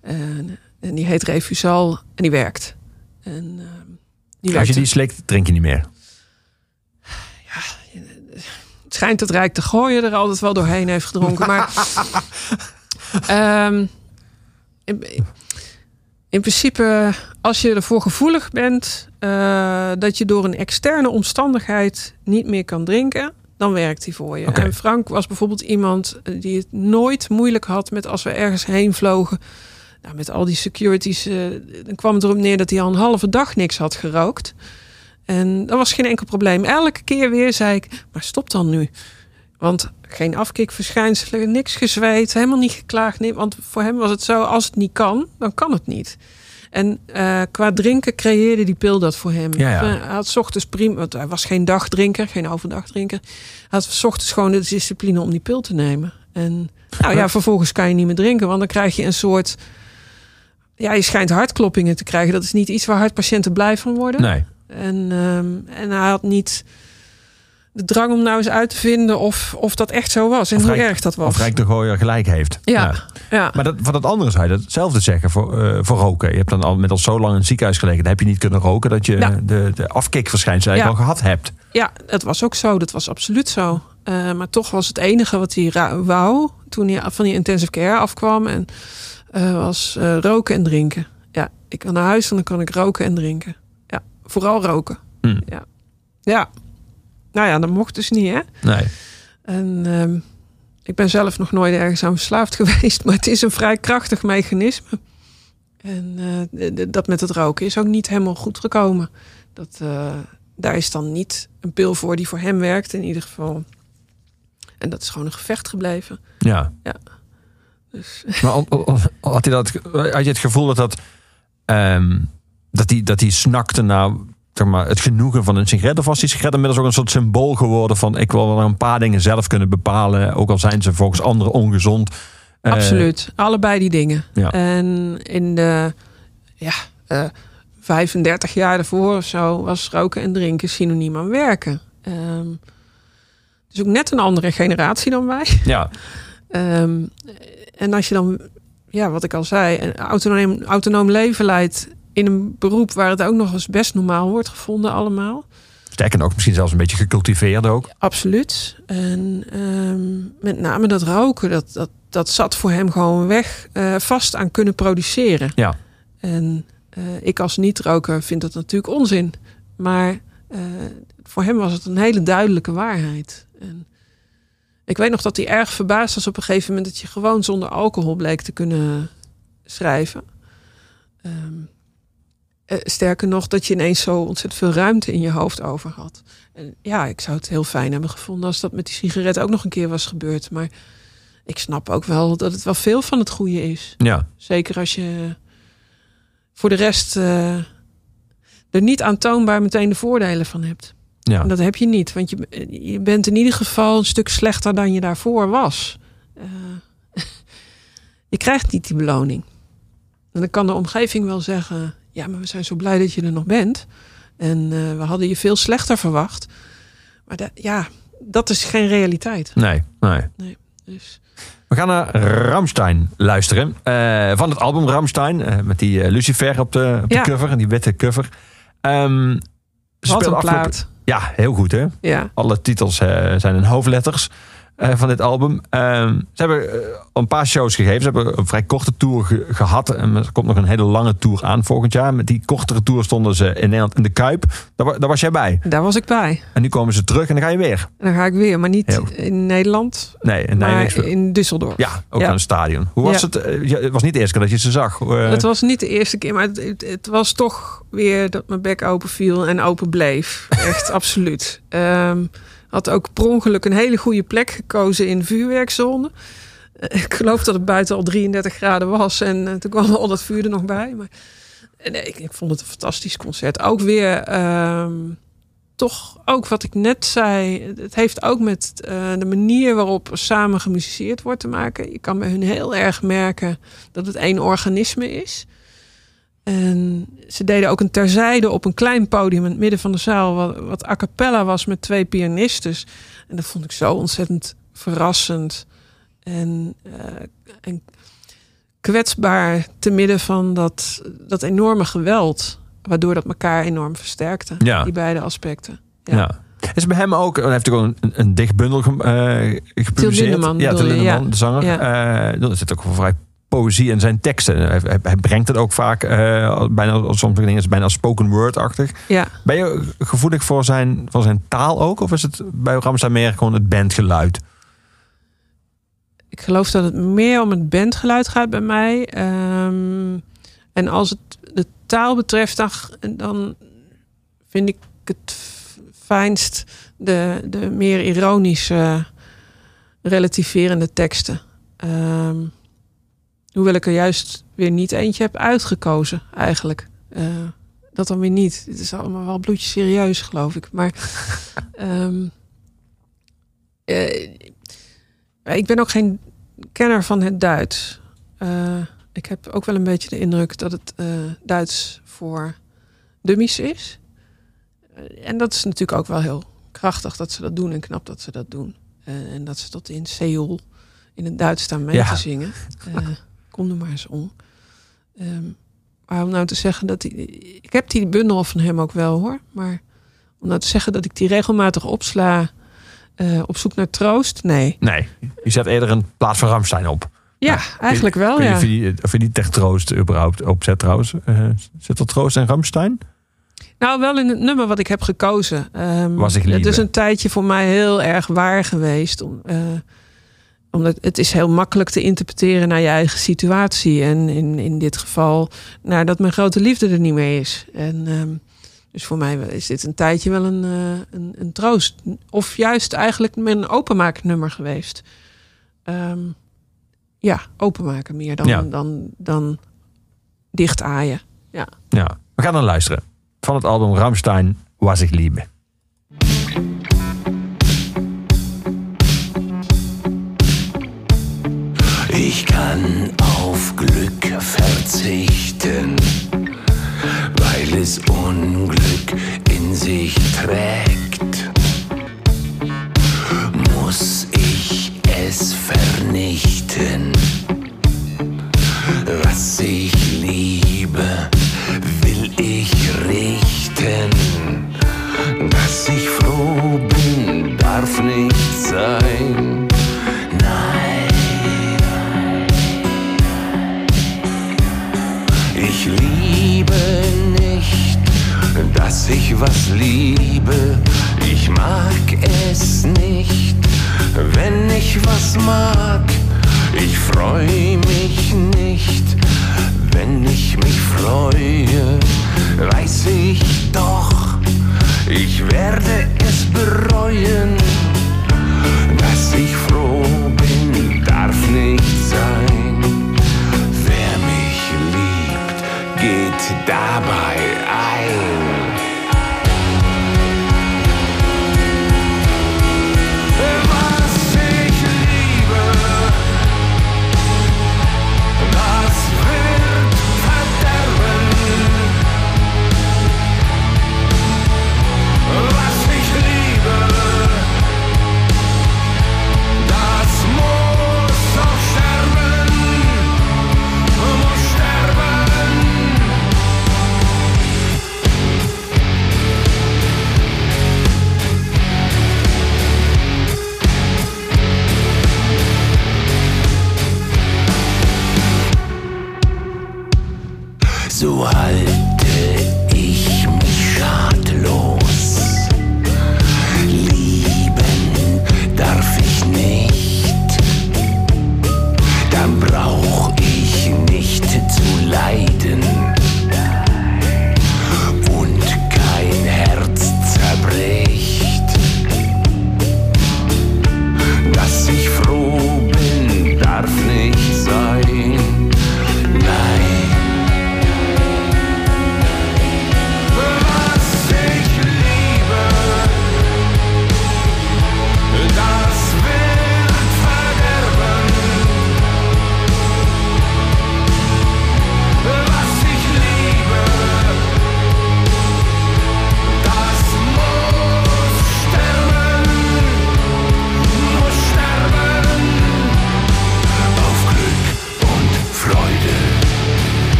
En, en die heet Refusal en die werkt. En, ehm, die Als je die slikt, drink je niet meer. Het schijnt dat Rijk de Gooien er altijd wel doorheen heeft gedronken. Maar ehm, in, in principe, als je ervoor gevoelig bent eh, dat je door een externe omstandigheid niet meer kan drinken, dan werkt die voor je. En Frank was bijvoorbeeld iemand eh, die het nooit moeilijk had met als we ergens heen vlogen. Nou, met al die securities, eh, dan kwam het erop neer dat hij al een halve dag niks had gerookt. En dat was geen enkel probleem. Elke keer weer zei ik, maar stop dan nu. Want geen afkikverschijnselen, niks gezweet, helemaal niet geklaagd. Nee, want voor hem was het zo, als het niet kan, dan kan het niet. En eh, qua drinken creëerde die pil dat voor hem. Ja, ja. Hij had 's ochtends prima, want hij was geen dagdrinker, geen overdagdrinker. Hij had 's ochtends gewoon de discipline om die pil te nemen. En nou ja, vervolgens kan je niet meer drinken, want dan krijg je een soort... Ja, je schijnt hartkloppingen te krijgen. Dat is niet iets waar hartpatiënten blij van worden. Nee. En, ehm, en hij had niet de drang om nou eens uit te vinden of, of dat echt zo was. En Of hoe Rijk- erg dat was. Of Rijk de Gooier gelijk heeft. Ja, ja. Maar dat, van dat andere zou je hetzelfde zeggen voor, eh, voor roken. Je hebt dan al met al zo lang in het ziekenhuis gelegen. Dan heb je niet kunnen roken dat je Ja. de, de afkikverschijnselen eigenlijk al gehad hebt. ja, het was ook zo. Dat was absoluut zo. Eh, maar toch was het enige wat hij wou toen hij van die intensive care afkwam. En, eh, was roken en drinken. Ja, ik kan naar huis en dan kan ik roken en drinken. Ja, vooral roken. Hm. Ja. ja. Nou ja, dat mocht dus niet, hè? Nee. En ehm, ik ben zelf nog nooit ergens aan verslaafd geweest, maar het is een vrij krachtig mechanisme. En eh, dat met het roken is ook niet helemaal goed gekomen. Dat, eh, daar is dan niet een pil voor die voor hem werkt in ieder geval. En dat is gewoon een gevecht gebleven. Ja. Dus Maar had, hij dat, had je het gevoel dat dat, ehm, dat, hij, dat hij snakte naar zeg maar, het genoegen van een sigaret? Of was die sigaret inmiddels ook een soort symbool geworden van ik wil wel een paar dingen zelf kunnen bepalen, ook al zijn ze volgens anderen ongezond? Eh, Absoluut. Allebei die dingen. Ja. En in de ja, eh 35 jaar ervoor of zo was roken en drinken synoniem aan werken. Dus ook net een andere generatie dan wij. Ja, Ehm, en als je dan, ja, wat ik al zei, een autonoom, autonoom leven leidt in een beroep waar het ook nog eens best normaal wordt gevonden allemaal. sterker nog, misschien zelfs een beetje gecultiveerd ook. Absoluut. En ehm, met name dat roken, dat, dat, dat zat voor hem gewoon weg, eh, vast aan kunnen produceren. Ja. En eh, ik als niet-roker vind dat natuurlijk onzin. Maar eh, voor hem was het een hele duidelijke waarheid. En ik weet nog dat hij erg verbaasd was op een gegeven moment dat je gewoon zonder alcohol bleek te kunnen schrijven. Ehm, eh, sterker nog, dat je ineens zo ontzettend veel ruimte in je hoofd over had. En ja, ik zou het heel fijn hebben gevonden als dat met die sigaret ook nog een keer was gebeurd. Maar ik snap ook wel dat het wel veel van het goede is. Ja, Zeker als je voor de rest eh, er niet aantoonbaar meteen de voordelen van hebt. ja. En dat heb je niet, want je, je bent in ieder geval een stuk slechter dan je daarvoor was. Eh, je krijgt niet die beloning. En dan kan de omgeving wel zeggen: Ja, maar we zijn zo blij dat je er nog bent. En eh, we hadden je veel slechter verwacht. Maar da- ja, dat is geen realiteit. Nee, nee. Dus We gaan naar Ramstein luisteren. Eh, van het album Ramstein. eh, met die Lucifer op de, op de Ja. cover. En die witte cover. Ze wat een plaat. Ja, heel goed hè. Ja. Alle titels zijn in hoofdletters eh, van dit album. Ehm, ze hebben eh, een paar shows gegeven. Ze hebben een vrij korte tour ge- gehad. En er komt nog een hele lange tour aan volgend jaar. Met die kortere tour stonden ze in Nederland in de Kuip. Daar, wa- daar was jij bij. Daar was ik bij. En nu komen ze terug en dan ga je weer. En dan ga ik weer, maar niet Heel in Nederland, Nee, in maar in Düsseldorf. Ja, ook Ja. aan het stadion. Hoe was Ja. het? Eh, ja, het was niet de eerste keer dat je ze zag. Het was niet de eerste keer, maar het, het, het was toch weer dat mijn bek open viel en open bleef. Echt, absoluut. Ehm, had ook per ongeluk een hele goede plek gekozen in de vuurwerkzone. Eh, Ik geloof dat het buiten al 33 graden was en eh, toen kwam al dat vuur er nog bij. Maar eh, nee, ik, ik vond het een fantastisch concert. Ook weer, ehm, toch ook wat ik net zei. Het heeft ook met de manier waarop samen gemusiceerd wordt te maken. Je kan bij hun heel erg merken dat het één organisme is. En ze deden ook een terzijde op een klein podium in het midden van de zaal, wat, wat a cappella was met twee pianistes. En dat vond ik zo ontzettend verrassend en, eh, en kwetsbaar te midden van dat, dat enorme geweld, waardoor dat elkaar enorm versterkte. Ja. Die beide aspecten. ja. ja. Is bij hem ook, hij heeft ook een, een, een dicht bundel ge, eh, gepubliceerd. Lindeman ja, Til je, Lindeman, ja. de zanger. Ja. Eh, er zit ook wel vrij poëzie in zijn teksten. Hij, hij, hij brengt het ook vaak, eh, bijna, sommige dingen is bijna spoken word-achtig. ja. Ben je gevoelig voor zijn, voor zijn taal ook? Of is het bij Ramstein meer gewoon het bandgeluid? Ik geloof dat het meer om het bandgeluid gaat bij mij. Ehm, en als het de taal betreft, dan, dan vind ik het fijnst de, de meer ironische, relativerende teksten. Ehm, hoewel ik er juist weer niet eentje heb uitgekozen, eigenlijk. Eh, dat dan weer niet. Het is allemaal wel bloedje serieus, geloof ik. Maar ehm, eh, ik ben ook geen kenner van het Duits. Eh, ik heb ook wel een beetje de indruk dat het Duits voor dummies is. En dat is natuurlijk ook wel heel krachtig dat ze dat doen en knap dat ze dat doen. En dat ze tot in Seoul in het Duits staan mee Ja. te zingen. Eh, kom er maar eens om. Ehm, maar om nou te zeggen dat die, ik heb die bundel van hem ook wel hoor. Maar om nou te zeggen dat ik die regelmatig opsla eh, op zoek naar troost, nee. Nee, je zet eerder een plaat van Ramstein op. Ja, Ja, eigenlijk wel, Ik weet ja. je die, of je die tegen troost überhaupt opzet trouwens. Eh, zit er troost in Ramstein? Nou, wel in het nummer wat ik heb gekozen. Ehm, Was ik het is een tijdje voor mij heel erg waar geweest. Om, eh, omdat het is heel makkelijk te interpreteren naar je eigen situatie. En in, in dit geval, naar dat mijn grote liefde er niet meer is. En ehm, Dus voor mij is dit een tijdje wel een, eh, een, een troost. Of juist eigenlijk mijn openmaaknummer geweest. Ehm, ja, openmaken meer dan, Ja. dan, dan dicht aaien. Ja. Ja, we gaan dan luisteren. Van het album Ramstein, Was ich liebe. Ich kann auf Glück verzichten, weil es Unglück in sich trägt. Muss ich es vernichten, was ich liebe, will ich richten. Dass ich froh bin, darf nicht sein. Dass ich was liebe. Ich mag es nicht, wenn ich was mag. Ich freue mich nicht, wenn ich mich freue. Weiß ich doch, ich werde es bereuen. Dass ich froh bin, darf nicht sein. Wer mich liebt, geht dabei ein.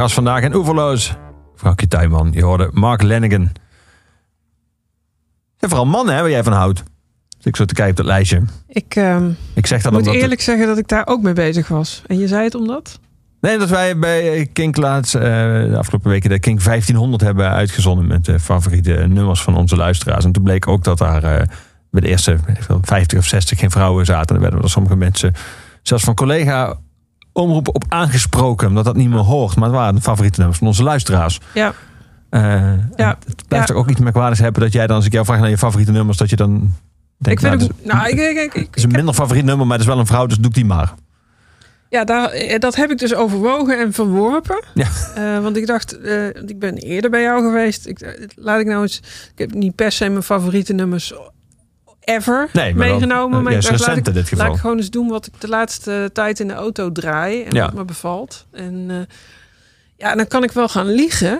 Gast vandaag en oeverloos. Frankje Tuinman, je hoorde Mark Lennigan. En vooral mannen, hè, waar jij van houdt. Ik zo te kijken op dat lijstje. Ik ehm, Ik zeg dat moet eerlijk zeggen dat ik daar ook mee bezig was. En je zei het omdat? Nee, dat wij bij Kink laatst, eh, de afgelopen weken, de Kink 1500 hebben uitgezonden met de favoriete nummers van onze luisteraars. En toen bleek ook dat daar eh, bij de eerste weet ik veel, 50 of 60 geen vrouwen zaten. En dan werden er sommige mensen, zelfs van collega omroepen op aangesproken, omdat dat niet meer hoort. Maar het waren de favoriete nummers van onze luisteraars. Ja. Eh, Ja. Het blijft Ja. toch ook iets merkwaardigs hebben dat jij dan, als ik jou vraag naar je favoriete nummers, dat je dan denkt, ik vind nou, het, nou, ik, ik, ik, het is een minder favoriet nummer, maar het is wel een vrouw, dus doe ik die maar. Ja, daar, eh, dat heb ik dus overwogen en verworpen. Ja. Eh, want ik dacht, ik ben eerder bij jou geweest. Ik, laat ik nou eens. Ik heb niet per se mijn favoriete nummers ever Nee, meegenomen. eh, maar ik dacht, laat ik, dit geval. laat ik gewoon eens doen wat ik de laatste tijd in de auto draai. En Ja. wat me bevalt. En eh, ja, dan kan ik wel gaan liegen.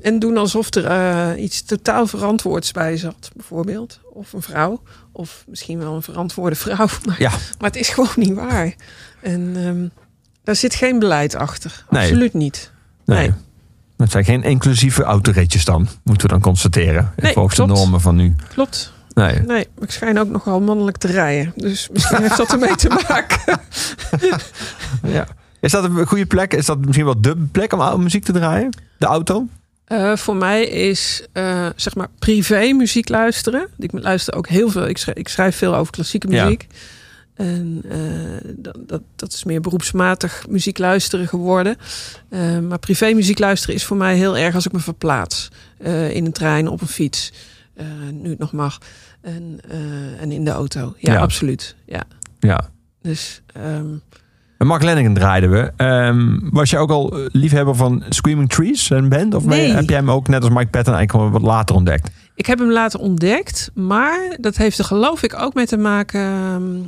En doen alsof er eh, iets totaal verantwoords bij zat, bijvoorbeeld. Of een vrouw. Of misschien wel een verantwoorde vrouw. Maar, Ja. maar het is gewoon niet waar. En ehm, daar zit geen beleid achter. Nee. Absoluut niet. Nee. Nee. Het zijn geen inclusieve autoritjes dan, moeten we dan constateren. Nee, volgens de normen van nu. Klopt. Nee. Nee, ik schijn ook nogal mannelijk te rijden. Dus misschien heeft dat ermee te maken. Ja. Is dat een goede plek? Is dat misschien wel de plek om muziek te draaien? De auto? Eh, voor mij is eh, zeg maar privé muziek luisteren. Ik luister ook heel veel. Ik schrijf, ik schrijf veel over klassieke Ja. muziek. En eh, dat, dat, dat is meer beroepsmatig muziek luisteren geworden. Maar privé muziek luisteren is voor mij heel erg als ik me verplaats. In een trein, op een fiets. Eh, nu het nog mag. En, eh, en in de auto. Ja, Ja. absoluut. Ja. Ja. Dus ehm, En Mark Lennigan draaiden we. Ehm, was je ook al eh, liefhebber van Screaming Trees, een band? Of Nee. heb jij hem ook net als Mike Patton eigenlijk wat later ontdekt? Ik heb hem later ontdekt, maar dat heeft er geloof ik ook mee te maken. ehm,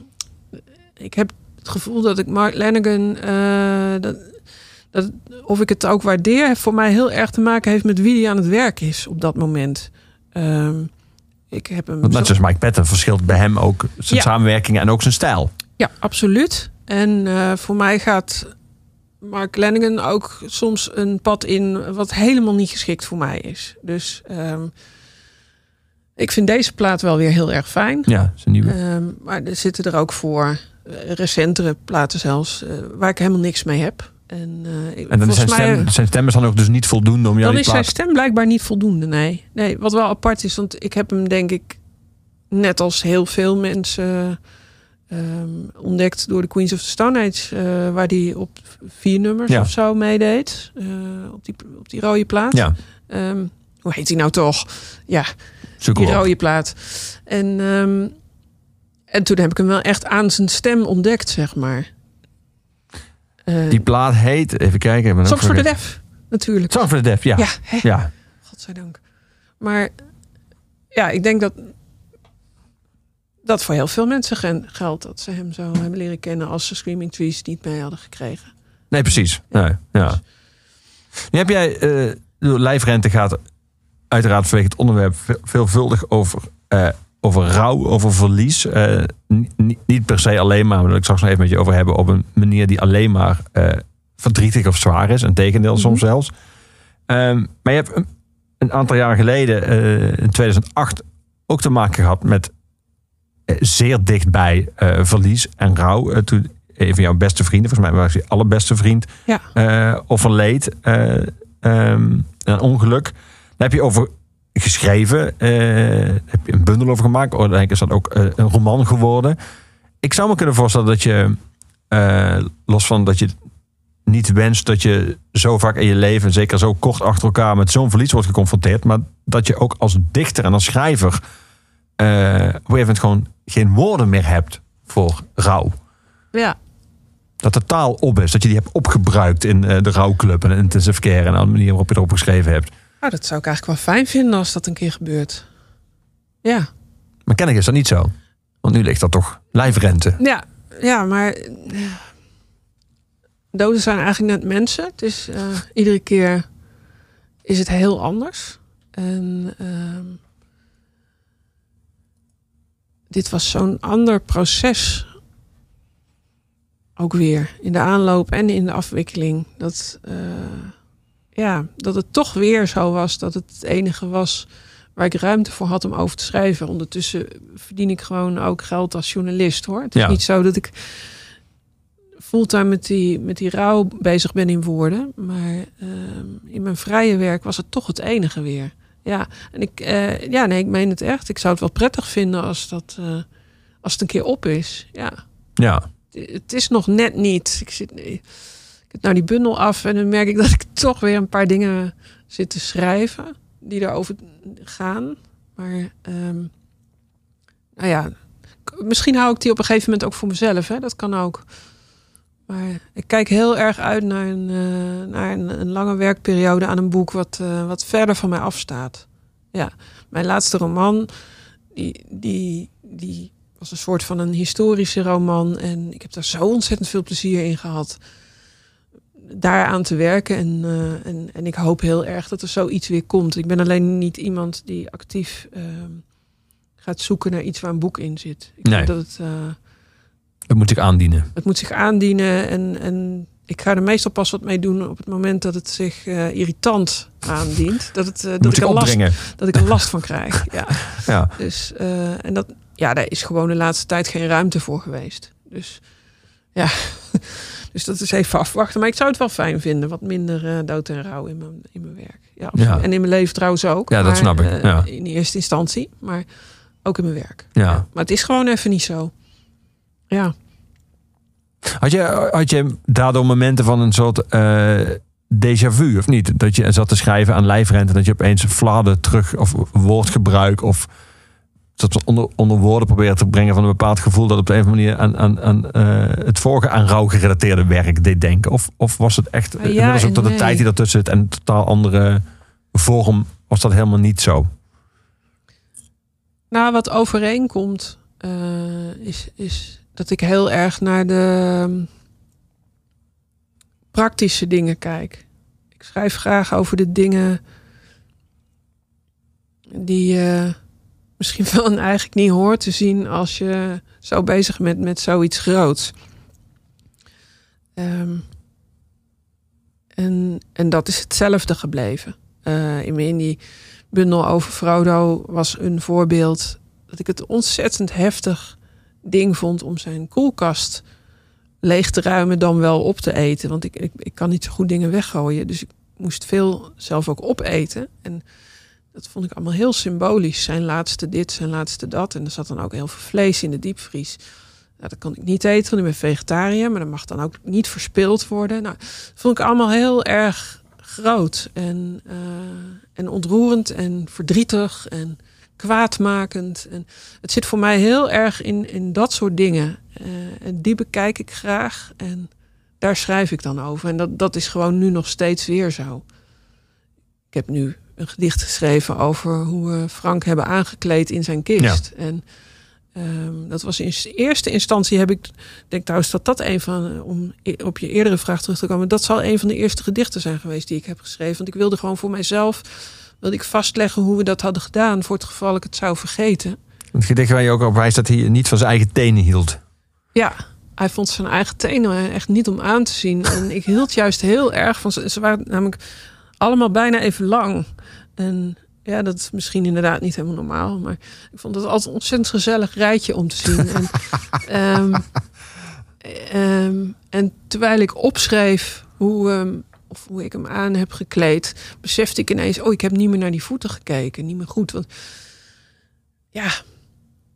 ik heb het gevoel dat ik Mark Lanigan, eh, dat, dat, of ik het ook waardeer, voor mij heel erg te maken heeft met wie hij aan het werk is op dat moment. Ehm, ik heb hem. Want net zo- zoals Mike Patton verschilt bij hem ook zijn Ja. samenwerking en ook zijn stijl. Ja, absoluut. En eh, voor mij gaat Mark Lanigan ook soms een pad in wat helemaal niet geschikt voor mij is. Dus ehm, ik vind deze plaat wel weer heel erg fijn. Ja, zijn nieuwe. Ehm, maar er zitten er ook voor, eh, recentere platen zelfs, eh, waar ik helemaal niks mee heb. En, eh, en dan volgens zijn mij, stem, zijn stem is dan ook dus niet voldoende om jou dan is zijn stem blijkbaar niet voldoende, nee. nee. Wat wel apart is, want ik heb hem denk ik net als heel veel mensen ehm, ontdekt door de Queens of the Stone Age, eh, waar die op vier nummers Ja. of zo meedeed, eh, op, die, op die rode plaat. Ja, Ehm, hoe heet die nou toch? Ja, zoek die rode plaat. En, ehm, en toen heb ik hem wel echt aan zijn stem ontdekt, zeg maar. Eh Die plaat heet, even kijken. Songs the vergeten. Deaf, natuurlijk. Songs for the Deaf, ja. Ja, hè? ja. godzijdank. Maar ja, ik denk dat dat voor heel veel mensen geldt. Dat ze hem zo hebben leren kennen als ze Screaming Trees niet mee hadden gekregen. Nee, precies. Nee, ja. Nu heb jij, de lijfrente gaat uiteraard vanwege het onderwerp ve- veelvuldig over, eh, over rouw, over verlies. Eh, ni- ni- niet per se alleen maar, maar wil ik straks nog even met je over hebben, op een manier die alleen maar eh, verdrietig of zwaar is. Een tegendeel soms zelfs. Ehm, maar je hebt een, een aantal jaar geleden, eh, in 2008, ook te maken gehad met zeer dichtbij verlies en rouw. Toen een van jouw beste vrienden, volgens mij was je allerbeste vriend, Ja. overleed. ehm, een ongeluk. Daar heb je over geschreven. eh, heb je een bundel over gemaakt. Uiteindelijk is dat ook eh, een roman geworden. Ik zou me kunnen voorstellen dat je, eh, los van dat je niet wenst dat je zo vaak in je leven, zeker zo kort achter elkaar, met zo'n verlies wordt geconfronteerd, maar dat je ook als dichter en als schrijver op een gegeven moment gewoon geen woorden meer hebt voor rouw. Ja, Dat de taal op is, dat je die hebt opgebruikt in de rouwclub en intensive care en de manier waarop je erop geschreven hebt. Nou, dat zou ik eigenlijk wel fijn vinden als dat een keer gebeurt. Ja, Maar kennelijk is dat niet zo. Want nu ligt dat toch lijfrente. ja, ja maar eh, doden zijn eigenlijk net mensen. Het is eh, iedere keer is het heel anders. En ehm, dit was zo'n ander proces. Ook weer in de aanloop en in de afwikkeling. Dat, eh, ja, dat het toch weer zo was dat het het enige was waar ik ruimte voor had om over te schrijven. Ondertussen verdien ik gewoon ook geld als journalist hoor. Het is Ja. niet zo dat ik fulltime met die, met die rouw bezig ben in woorden. Maar ehm, in mijn vrije werk was het toch het enige weer. Ja, en ik, eh, ja, nee, ik meen het echt. Ik zou het wel prettig vinden als, dat, eh, als het een keer op is. Ja, Ja, het is nog net niet. Ik zit ik heb nou die bundel af en dan merk ik dat ik toch weer een paar dingen zit te schrijven die daarover gaan. Maar naar nou ja, misschien hou ik die op een gegeven moment ook voor mezelf. Hè? Dat kan ook. Maar ik kijk heel erg uit naar een, eh, naar een, een lange werkperiode aan een boek wat, eh, wat verder van mij afstaat. Ja, mijn laatste roman, die, die, die was een soort van een historische roman. En ik heb daar zo ontzettend veel plezier in gehad. Daaraan te werken. En, eh, en, en ik hoop heel erg dat er zoiets weer komt. Ik ben alleen niet iemand die actief ehm, gaat zoeken naar iets waar een boek in zit. Ik Nee. dat het, eh, dat moet ik aandienen. het moet zich aandienen. En, en ik ga er meestal pas wat mee doen op het moment dat het zich eh, irritant aandient. Dat, het, eh, dat, moet ik er last, dat ik er last van krijg. Ja. Ja. Dus, eh, en dat, ja, daar is gewoon de laatste tijd geen ruimte voor geweest. Dus ja, dus dat is even afwachten. Maar ik zou het wel fijn vinden, wat minder eh, dood en rouw in mijn, in mijn werk. Ja. En in mijn leven trouwens ook. Ja, dat snap ik, eh, ja. In eerste instantie, maar ook in mijn werk. Ja. Maar het is gewoon even niet zo. Ja, Had je, had je daardoor momenten van een soort eh déjà vu, of niet? Dat je zat te schrijven aan lijfrente en dat je opeens fladen terug, of woordgebruik, of dat onder, onder woorden proberen te brengen van een bepaald gevoel dat op de een of andere manier aan, aan, aan eh, het vorige aan rouw gerelateerde werk deed denken? Of, of was het echt, Ah, ja ook tot de tijd die ertussen zit en een totaal andere vorm, was dat helemaal niet zo? Nou, wat overeenkomt, eh, is, is dat ik heel erg naar de ehm, praktische dingen kijk. Ik schrijf graag over de dingen die je misschien wel eigenlijk niet hoort te zien als je zo bezig bent met zoiets groots. Ehm, en, en dat is hetzelfde gebleven. Eh, in, in die bundel over Frodo was een voorbeeld dat ik het ontzettend heftig ding vond om zijn koelkast leeg te ruimen dan wel op te eten. Want ik, ik, ik kan niet zo goed dingen weggooien. Dus ik moest veel zelf ook opeten. En dat vond ik allemaal heel symbolisch. Zijn laatste dit, zijn laatste dat. En er zat dan ook heel veel vlees in de diepvries. Nou, dat kan ik niet eten, want ik ben vegetariër. Maar dat mag dan ook niet verspild worden. Nou, dat vond ik allemaal heel erg groot. En, eh, en ontroerend en verdrietig en kwaadmakend. En het zit voor mij heel erg in, in dat soort dingen. Eh, en die bekijk ik graag. En daar schrijf ik dan over. En dat, dat is gewoon nu nog steeds weer zo. Ik heb nu een gedicht geschreven over hoe we Frank hebben aangekleed in zijn kist. En ehm, dat was in eerste instantie heb ik, denk trouwens dat dat een van, om e- op je eerdere vraag terug te komen, dat zal een van de eerste gedichten zijn geweest die ik heb geschreven. Want ik wilde gewoon voor mijzelf, wilde ik vastleggen hoe we dat hadden gedaan, voor het geval ik het zou vergeten. Het gedicht waar je ook op wijst dat hij niet van zijn eigen tenen hield. Ja, hij vond zijn eigen tenen echt niet om aan te zien. En ik hield juist heel erg van ze. Ze waren namelijk allemaal bijna even lang. En ja, dat is misschien inderdaad niet helemaal normaal. Maar ik vond het altijd een ontzettend gezellig rijtje om te zien. En, ehm, ehm, en terwijl ik opschreef hoe, ehm, of hoe ik hem aan heb gekleed, besefte ik ineens: oh, ik heb niet meer naar die voeten gekeken. Niet meer goed. Want ja,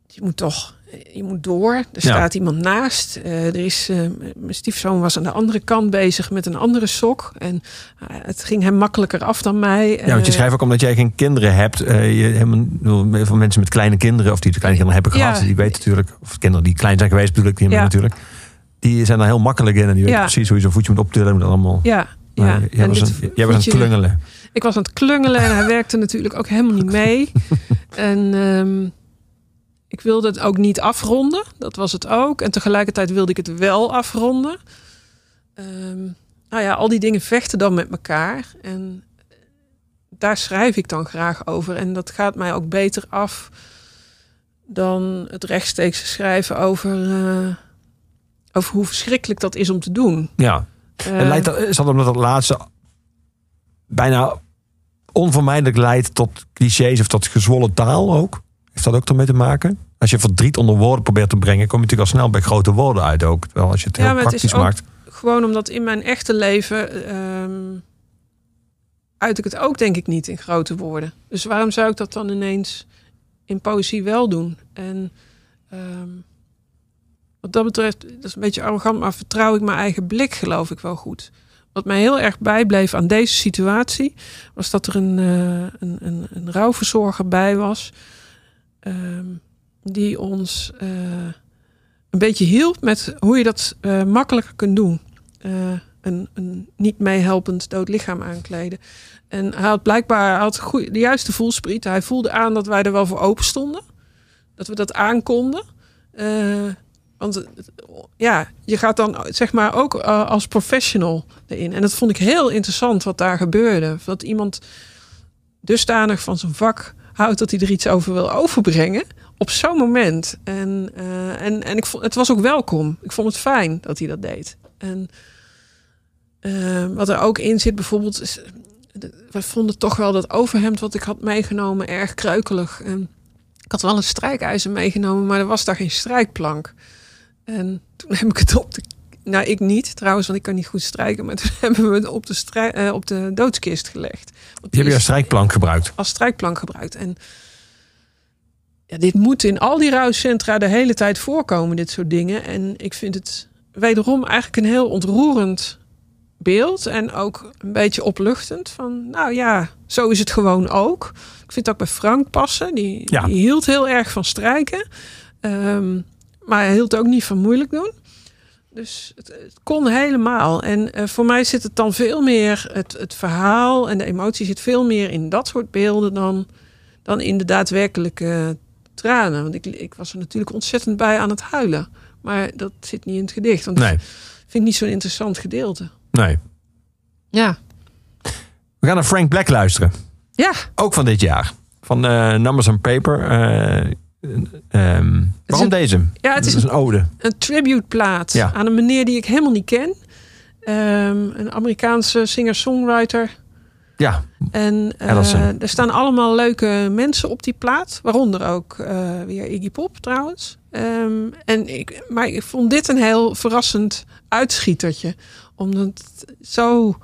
je moet toch, je moet door. Er staat iemand naast. Eh, er is, eh, mijn stiefzoon was aan de andere kant bezig met een andere sok. En eh, het ging hem makkelijker af dan mij. Ja, want je schrijft ook omdat jij geen kinderen hebt. je, helemaal, van mensen met kleine kinderen, of die de kleine kinderen hebben Ja. gehad, die weten natuurlijk, of kinderen die klein zijn geweest, bedoel ik die Ja. natuurlijk. Die zijn daar heel makkelijk in en die weten precies hoe je zo'n voetje moet optillen. en dat allemaal. Ja, Maar ja. jij was, dit een, jij was aan het klungelen. Ik was aan het klungelen en hij werkte natuurlijk ook helemaal niet mee. en ehm, ik wilde het ook niet afronden. Dat was het ook. En tegelijkertijd wilde ik het wel afronden. Ehm, nou ja, al die dingen vechten dan met elkaar. En daar schrijf ik dan graag over. En dat gaat mij ook beter af dan het rechtstreeks schrijven over, eh, over hoe verschrikkelijk dat is om te doen. Ja. En leidt dat, is dat omdat dat laatste bijna onvermijdelijk leidt tot clichés of tot gezwollen taal ook? Heeft dat ook ermee te maken? Als je verdriet onder woorden probeert te brengen, kom je natuurlijk al snel bij grote woorden uit ook. Terwijl als je het heel Ja, maar het praktisch is maakt. gewoon omdat in mijn echte leven ehm, uit ik het ook denk ik niet in grote woorden. Dus waarom zou ik dat dan ineens in poëzie wel doen? En ehm, wat dat betreft, dat is een beetje arrogant, maar vertrouw ik mijn eigen blik geloof ik wel goed. Wat mij heel erg bijbleef aan deze situatie, was dat er een, eh, een, een, een rouwverzorger bij was. Ehm, die ons eh, een beetje hielp met hoe je dat eh, makkelijker kunt doen. Eh, een, een niet meehelpend dood lichaam aankleden. En hij had blijkbaar had de juiste voelspriet. Hij voelde aan dat wij er wel voor open stonden. Dat we dat aankonden. Want ja, je gaat dan zeg maar ook als professional erin. En dat vond ik heel interessant wat daar gebeurde. Dat iemand dusdanig van zijn vak houdt dat hij er iets over wil overbrengen. Op zo'n moment. En, eh, en, en ik vond, het was ook welkom. Ik vond het fijn dat hij dat deed. En eh, wat er ook in zit, bijvoorbeeld, is, we vonden toch wel dat overhemd wat ik had meegenomen erg kreukelig. En ik had wel een strijkijzer meegenomen, maar er was daar geen strijkplank. En toen heb ik het op de. Nou, ik niet trouwens, want ik kan niet goed strijken. Maar toen hebben we het op de, strij, eh, op de doodskist gelegd. Die die heb je als strijkplank gebruikt. als strijkplank gebruikt. En ja, dit moet in al die rouwcentra de hele tijd voorkomen, dit soort dingen. En ik vind het wederom eigenlijk een heel ontroerend beeld. En ook een beetje opluchtend. Van, nou ja, zo is het gewoon ook. Ik vind het ook bij Frank passen. Die, Ja. die hield heel erg van strijken. Ehm, maar hij hield ook niet van moeilijk doen. Dus het, het kon helemaal. En eh, voor mij zit het dan veel meer... Het, het verhaal en de emotie zit veel meer in dat soort beelden... dan, dan in de daadwerkelijke tranen. Want ik, ik was er natuurlijk ontzettend bij aan het huilen. Maar dat zit niet in het gedicht. Want Nee, ik vind het niet zo'n interessant gedeelte. nee. Ja. We gaan naar Frank Black luisteren. Ja, Ook van dit jaar. Van eh, Numbers on Paper. Eh, ehm, waarom een- deze? ja het is een ode. een tributeplaat Ja. aan een meneer die ik helemaal niet ken. Ehm, een Amerikaanse singer-songwriter. Ja, En eh, er staan allemaal leuke mensen op die plaat. Waaronder ook eh, weer Iggy Pop trouwens. Ehm, en ik, maar ik vond dit een heel verrassend uitschietertje. Omdat het zo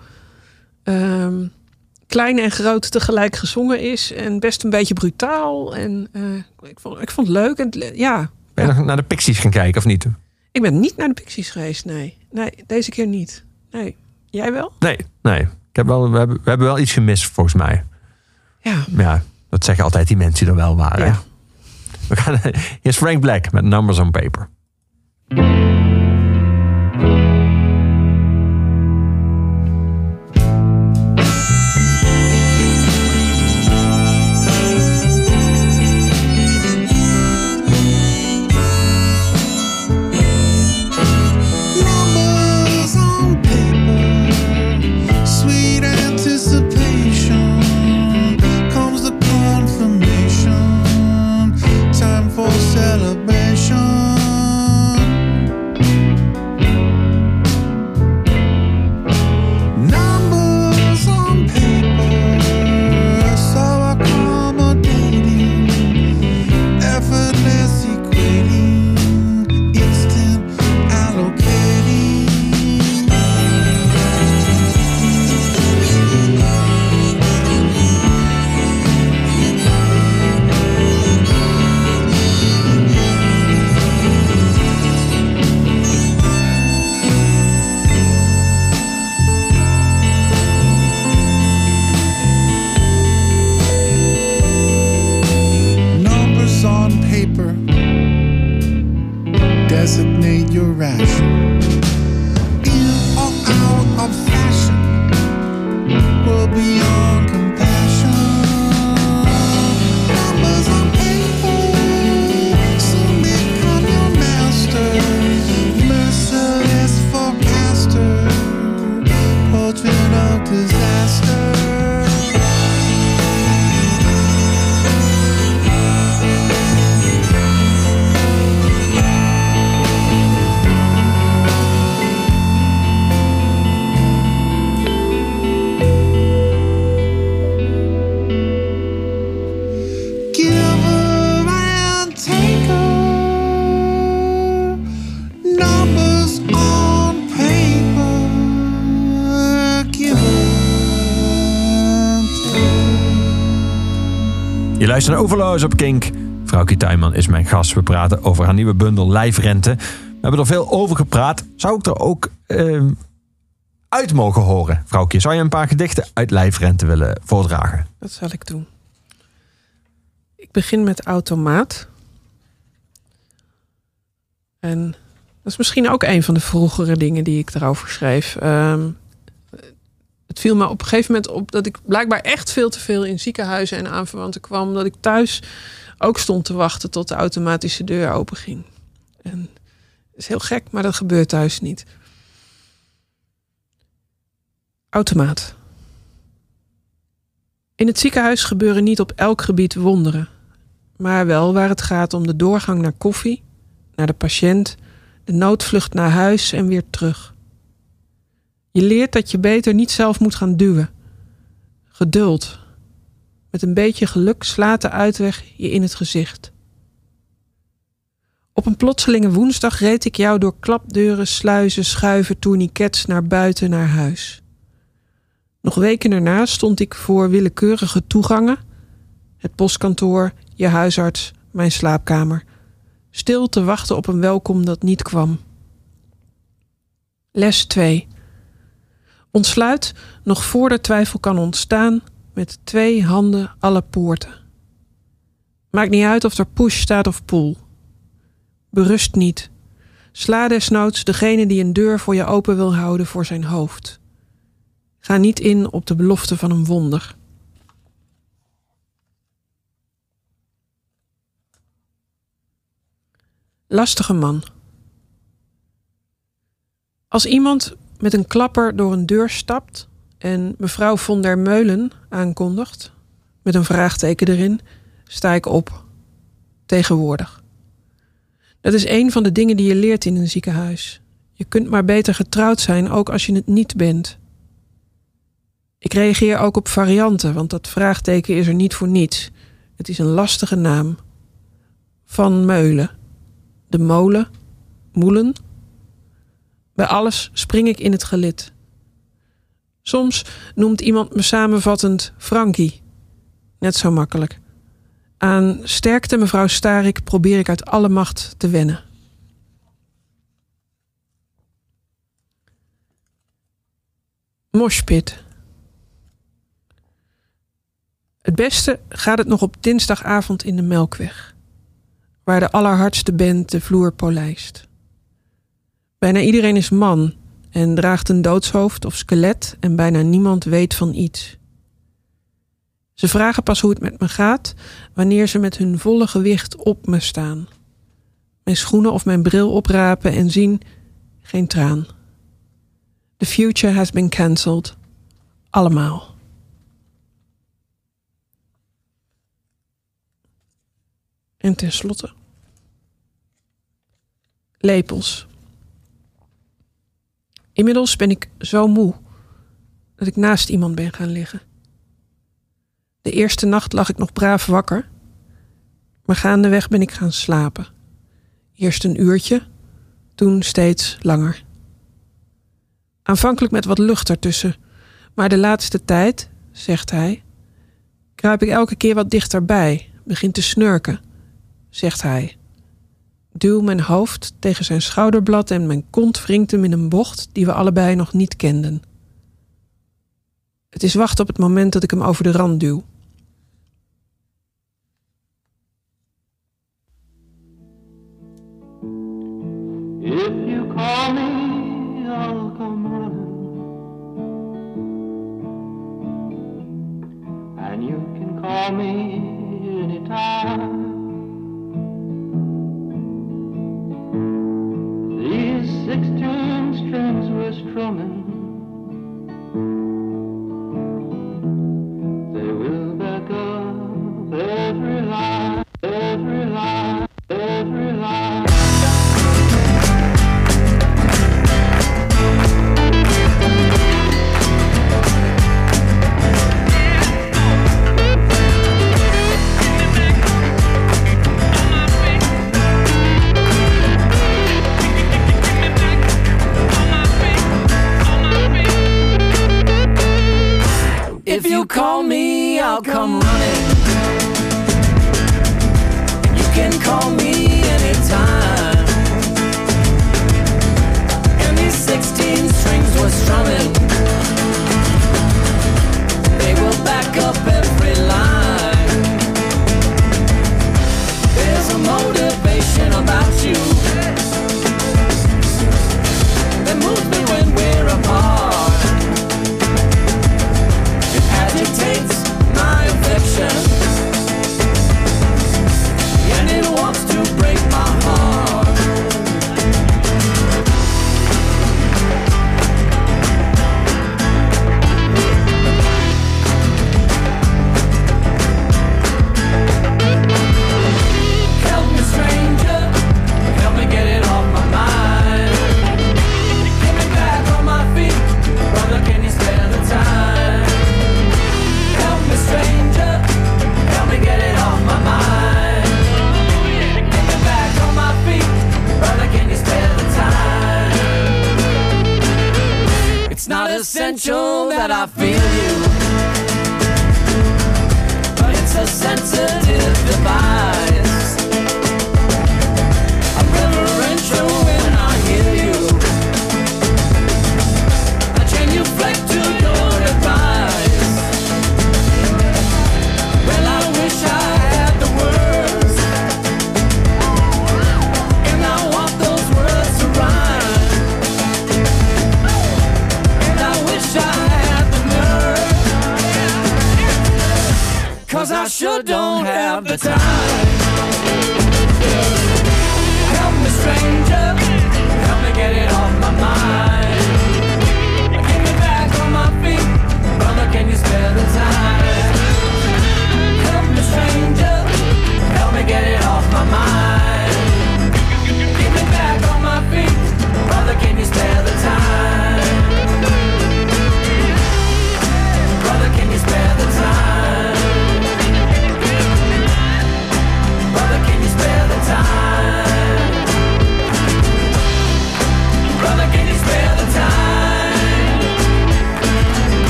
klein en groot tegelijk gezongen is. En best een beetje brutaal. En eh, ik, vond, ik vond het leuk. En, ja, ben je naar de Pixies gaan kijken of niet? ik ben niet naar de Pixies geweest, nee. Nee, deze keer niet. Nee. Jij wel? Nee, nee. Ik heb wel, we, hebben, we hebben wel iets gemist volgens mij. Ja. Ja, dat zeggen altijd die mensen die er wel waren. Ja. We gaan, hier is Frank Black met Numbers on Paper. Overloos op Kink. Vrouwkie Tuinman is mijn gast. We praten over haar nieuwe bundel Lijfrente. We hebben er veel over gepraat. Zou ik er ook ehm, uit mogen horen, vrouwtje? Zou je een paar gedichten uit Lijfrente willen voordragen? Dat zal ik doen. Ik begin met automaat. En dat is misschien ook een van de vroegere dingen die ik erover schreef. Ehm, het viel me op een gegeven moment op dat ik blijkbaar echt veel te veel in ziekenhuizen en aanverwanten kwam. Dat ik thuis ook stond te wachten tot de automatische deur open ging. En dat is heel gek, maar dat gebeurt thuis niet. Automaat. In het ziekenhuis gebeuren niet op elk gebied wonderen, maar wel waar het gaat om de doorgang naar koffie, naar de patiënt, de noodvlucht naar huis en weer terug. Je leert dat je beter niet zelf moet gaan duwen. Geduld. Met een beetje geluk slaat de uitweg je in het gezicht. Op een plotselinge woensdag reed ik jou door klapdeuren, sluizen, schuiven, tourniquets naar buiten naar huis. Nog weken daarna stond ik voor willekeurige toegangen, het postkantoor, je huisarts, mijn slaapkamer, stil te wachten op een welkom dat niet kwam. Les 2. Ontsluit nog voor de twijfel kan ontstaan met twee handen alle poorten. Maakt niet uit of er push staat of pull. Berust niet. Sla desnoods degene die een deur voor je open wil houden voor zijn hoofd. Ga niet in op de belofte van een wonder. Lastige man. Als iemand met een klapper door een deur stapt en mevrouw von der Meulen aankondigt, met een vraagteken erin, sta ik op. Tegenwoordig. Dat is een van de dingen die je leert in een ziekenhuis. Je kunt maar beter getrouwd zijn, ook als je het niet bent. Ik reageer ook op varianten, want dat vraagteken is er niet voor niets. Het is een lastige naam. Van Meulen. De molen. Moelen. Bij alles spring ik in het gelid. Soms noemt iemand me samenvattend Frankie. Net zo makkelijk. Aan sterkte, mevrouw Starik, probeer ik uit alle macht te wennen. Moshpit. Het beste gaat het nog op dinsdagavond in de Melkweg, waar de allerhardste band de vloer polijst. Bijna iedereen is man en draagt een doodshoofd of skelet en bijna niemand weet van iets. Ze vragen pas hoe het met me gaat wanneer ze met hun volle gewicht op me staan. Mijn schoenen of mijn bril oprapen en zien geen traan. The future has been cancelled. Allemaal. En tenslotte. Lepels. Inmiddels ben ik zo moe dat ik naast iemand ben gaan liggen. De eerste nacht lag ik nog braaf wakker, maar gaandeweg ben ik gaan slapen. Eerst een uurtje, toen steeds langer. Aanvankelijk met wat lucht ertussen, maar de laatste tijd, zegt hij, kruip ik elke keer wat dichterbij, begin te snurken, zegt hij. Duw mijn hoofd tegen zijn schouderblad en mijn kont wringt hem in een bocht die we allebei nog niet kenden. Het is wachten op het moment dat ik hem over de rand duw. If you call me, I'll come running. And you can call me anytime. Sixteen strings were strumming. They will back up every you call me, I'll come running. You can call me anytime. And these 16 strings were strumming. They will back up every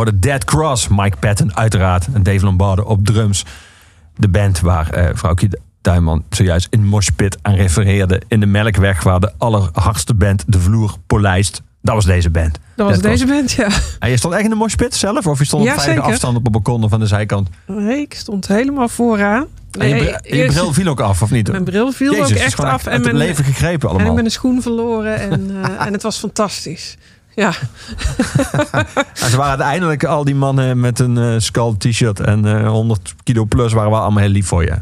hoorde Dead Cross, Mike Patton uiteraard en Dave Lombardo op drums. De band waar eh vrouwtje Tuinman zojuist in Moshpit aan refereerde. In de Melkweg waar de allerhardste band de vloer polijst. Dat was deze band. Dat was Dead deze band, ja. En je stond echt in de Moshpit zelf? Of je stond op Ja, veilige zeker. afstand op een balkon of aan de zijkant? Nee, ik stond helemaal vooraan. En je, Nee, br- je bril viel ook af, of niet? Mijn bril viel Jezus, ook echt af. En, mijn, leven gegrepen en allemaal. ik ben een schoen verloren. En, eh, en het was fantastisch. Ja, En ze waren uiteindelijk al die mannen met een eh skull t-shirt en eh 100 kilo plus waren wel allemaal heel lief voor je.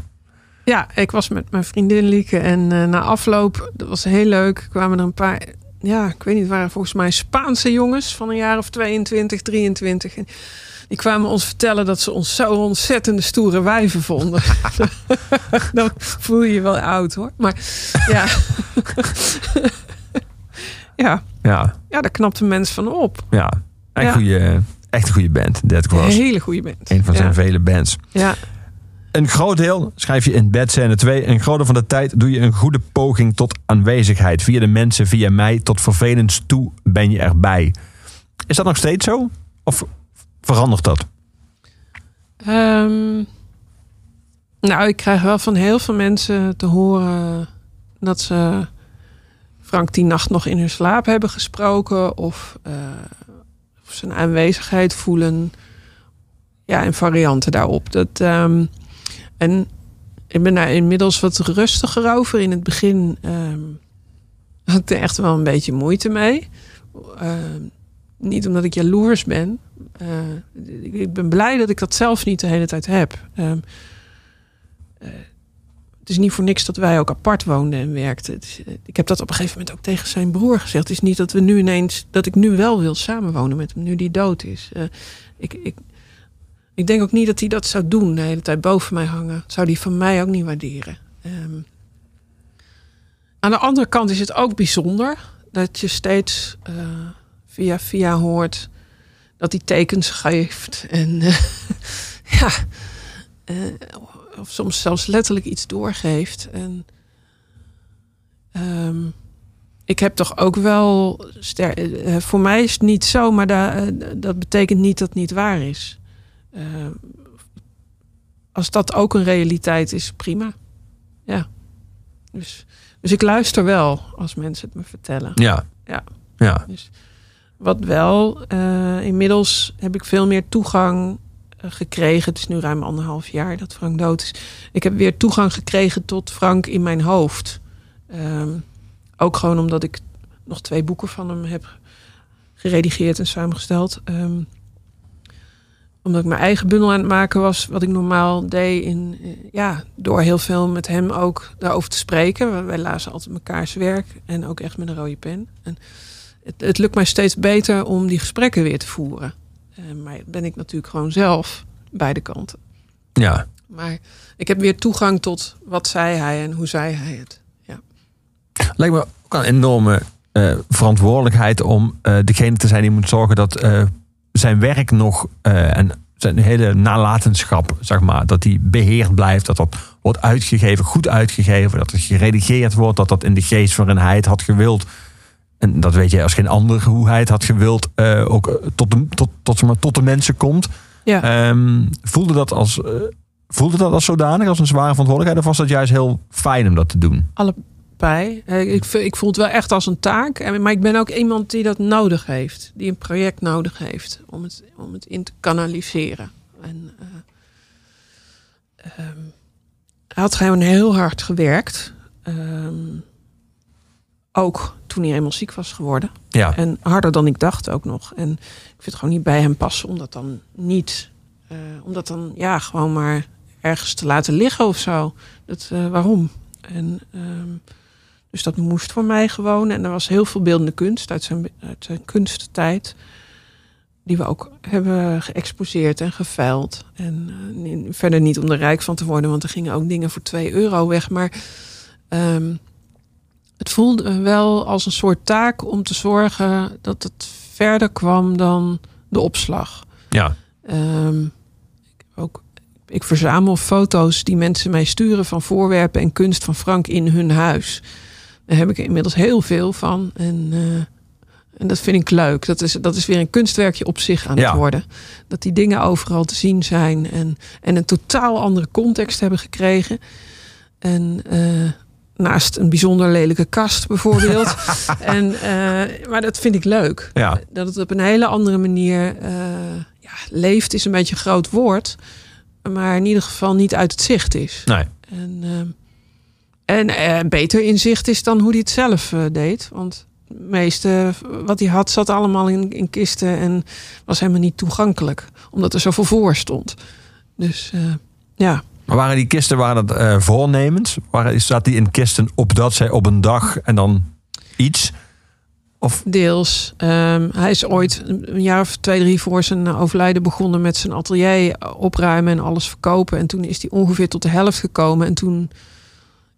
ja, ik was met mijn vriendin Lieke. En eh, na afloop, dat was heel leuk, kwamen er een paar... Ja, ik weet niet, het waren volgens mij Spaanse jongens van een jaar of 22, 23. En die kwamen ons vertellen dat ze ons zo ontzettende stoere wijven vonden. Dan voel je je wel oud hoor. Maar ja. Ja, Ja, ja, daar knapt een mens van op. ja. Echt, Ja. Goede, echt een goede band, Dead Een Cross. hele goede band. Een van zijn ja. vele bands. Ja. Een groot deel schrijf je in Bad Scène 2. Een groot deel van de tijd doe je een goede poging tot aanwezigheid. Via de mensen, via mij, tot vervelends toe ben je erbij. Is dat nog steeds zo? Of verandert dat? Ehm, nou, ik krijg wel van heel veel mensen te horen dat ze Frank die nacht nog in hun slaap hebben gesproken of, eh, of zijn aanwezigheid voelen. Ja, en varianten daarop. Dat, ehm, en ik ben daar inmiddels wat rustiger over. In het begin ehm, had ik er echt wel een beetje moeite mee. Ehm, niet omdat ik jaloers ben. Eh, ik- ben blij dat ik dat zelf niet de hele tijd heb. Eh, het is niet voor niks dat wij ook apart woonden en werkten. Eh, ik heb dat op een gegeven moment ook tegen zijn broer gezegd. Het is niet dat we nu ineens, dat ik nu wel wil samenwonen met hem, nu die dood is. Eh, ik, ik, ik denk ook niet dat hij dat zou doen, de hele tijd boven mij hangen. Zou hij van mij ook niet waarderen. Ehm, aan de andere kant is het ook bijzonder dat je steeds eh, via via hoort dat hij tekens geeft. En ja, of soms zelfs letterlijk iets doorgeeft. En ehm, ik heb toch ook wel. ster- eh, voor mij is het niet zo, maar da- eh, dat betekent niet dat het niet waar is. Eh, als dat ook een realiteit is, prima. Ja. Dus, dus ik luister wel als mensen het me vertellen. Ja. Ja. Ja. Dus wat wel, eh, inmiddels heb ik veel meer toegang eh, gekregen. Het is nu ruim anderhalf jaar dat Frank dood is. Ik heb weer toegang gekregen tot Frank in mijn hoofd. Ehm, ook gewoon omdat ik nog twee boeken van hem heb geredigeerd en samengesteld. Ehm, omdat ik mijn eigen bundel aan het maken was, wat ik normaal deed, in, eh, ja, door heel veel met hem ook daarover te spreken. Wij lazen altijd mekaars werk en ook echt met een rode pen. En het, het lukt mij steeds beter om die gesprekken weer te voeren. Eh, maar ben ik natuurlijk gewoon zelf beide kanten. Ja. Maar ik heb weer toegang tot wat zei hij en hoe zei hij het. Ja. Lijkt me ook een enorme eh, verantwoordelijkheid om eh, degene te zijn die moet zorgen dat zijn werk nog en zijn hele nalatenschap, zeg maar, dat die beheerd blijft, dat dat wordt uitgegeven, goed uitgegeven, dat het geredigeerd wordt, dat dat in de geest waarin hij het had gewild. En dat weet jij als geen ander hoe hij het had gewild, eh, ook eh, tot de, tot, tot, maar, tot de mensen komt. Ja. Ehm, voelde, dat als, eh, voelde dat als zodanig, als een zware verantwoordelijkheid, of was dat juist heel fijn om dat te doen? Allebei. Ik, ik voel het wel echt als een taak. Maar ik ben ook iemand die dat nodig heeft. Die een project nodig heeft om het, om het in te kanaliseren. En, ehm, hij had gewoon heel hard gewerkt. Ehm, ook toen hij eenmaal ziek was geworden. Ja. En harder dan ik dacht ook nog. En ik vind het gewoon niet bij hem passen om dat dan niet... eh, om dat dan ja, gewoon maar ergens te laten liggen of zo. Dat, eh, waarom? En, ehm, dus dat moest voor mij gewoon. En er was heel veel beeldende kunst uit zijn, uit zijn kunsttijd. Die we ook hebben geëxposeerd en geveild. En eh, verder niet om er rijk van te worden, want er gingen ook dingen voor 2 euro weg. Maar ehm, het voelde wel als een soort taak om te zorgen dat het verder kwam dan de opslag. Ja. Ehm, ik, ook, ik verzamel foto's die mensen mij sturen van voorwerpen en kunst van Frank in hun huis. Daar heb ik inmiddels heel veel van. En, eh, en dat vind ik leuk. Dat is, dat is weer een kunstwerkje op zich aan Ja. het worden. Dat die dingen overal te zien zijn en, en een totaal andere context hebben gekregen. En eh, naast een bijzonder lelijke kast bijvoorbeeld. en, eh, maar dat vind ik leuk Ja. dat het op een hele andere manier eh, ja, leeft, is een beetje een groot woord. Maar in ieder geval niet uit het zicht is. Nee. En, eh, en beter in zicht is dan hoe hij het zelf deed. Want het meeste wat hij had zat allemaal in, in kisten en was helemaal niet toegankelijk. Omdat er zoveel voor stond. Dus ja, Maar waren die kisten waren dat, eh, voornemens? Waren, zat die in kisten opdat zij op een dag en dan iets? Of Deels. Ehm, hij is ooit een een jaar of twee, drie voor zijn overlijden begonnen met zijn atelier opruimen en alles verkopen. En toen is hij ongeveer tot de helft gekomen. En toen,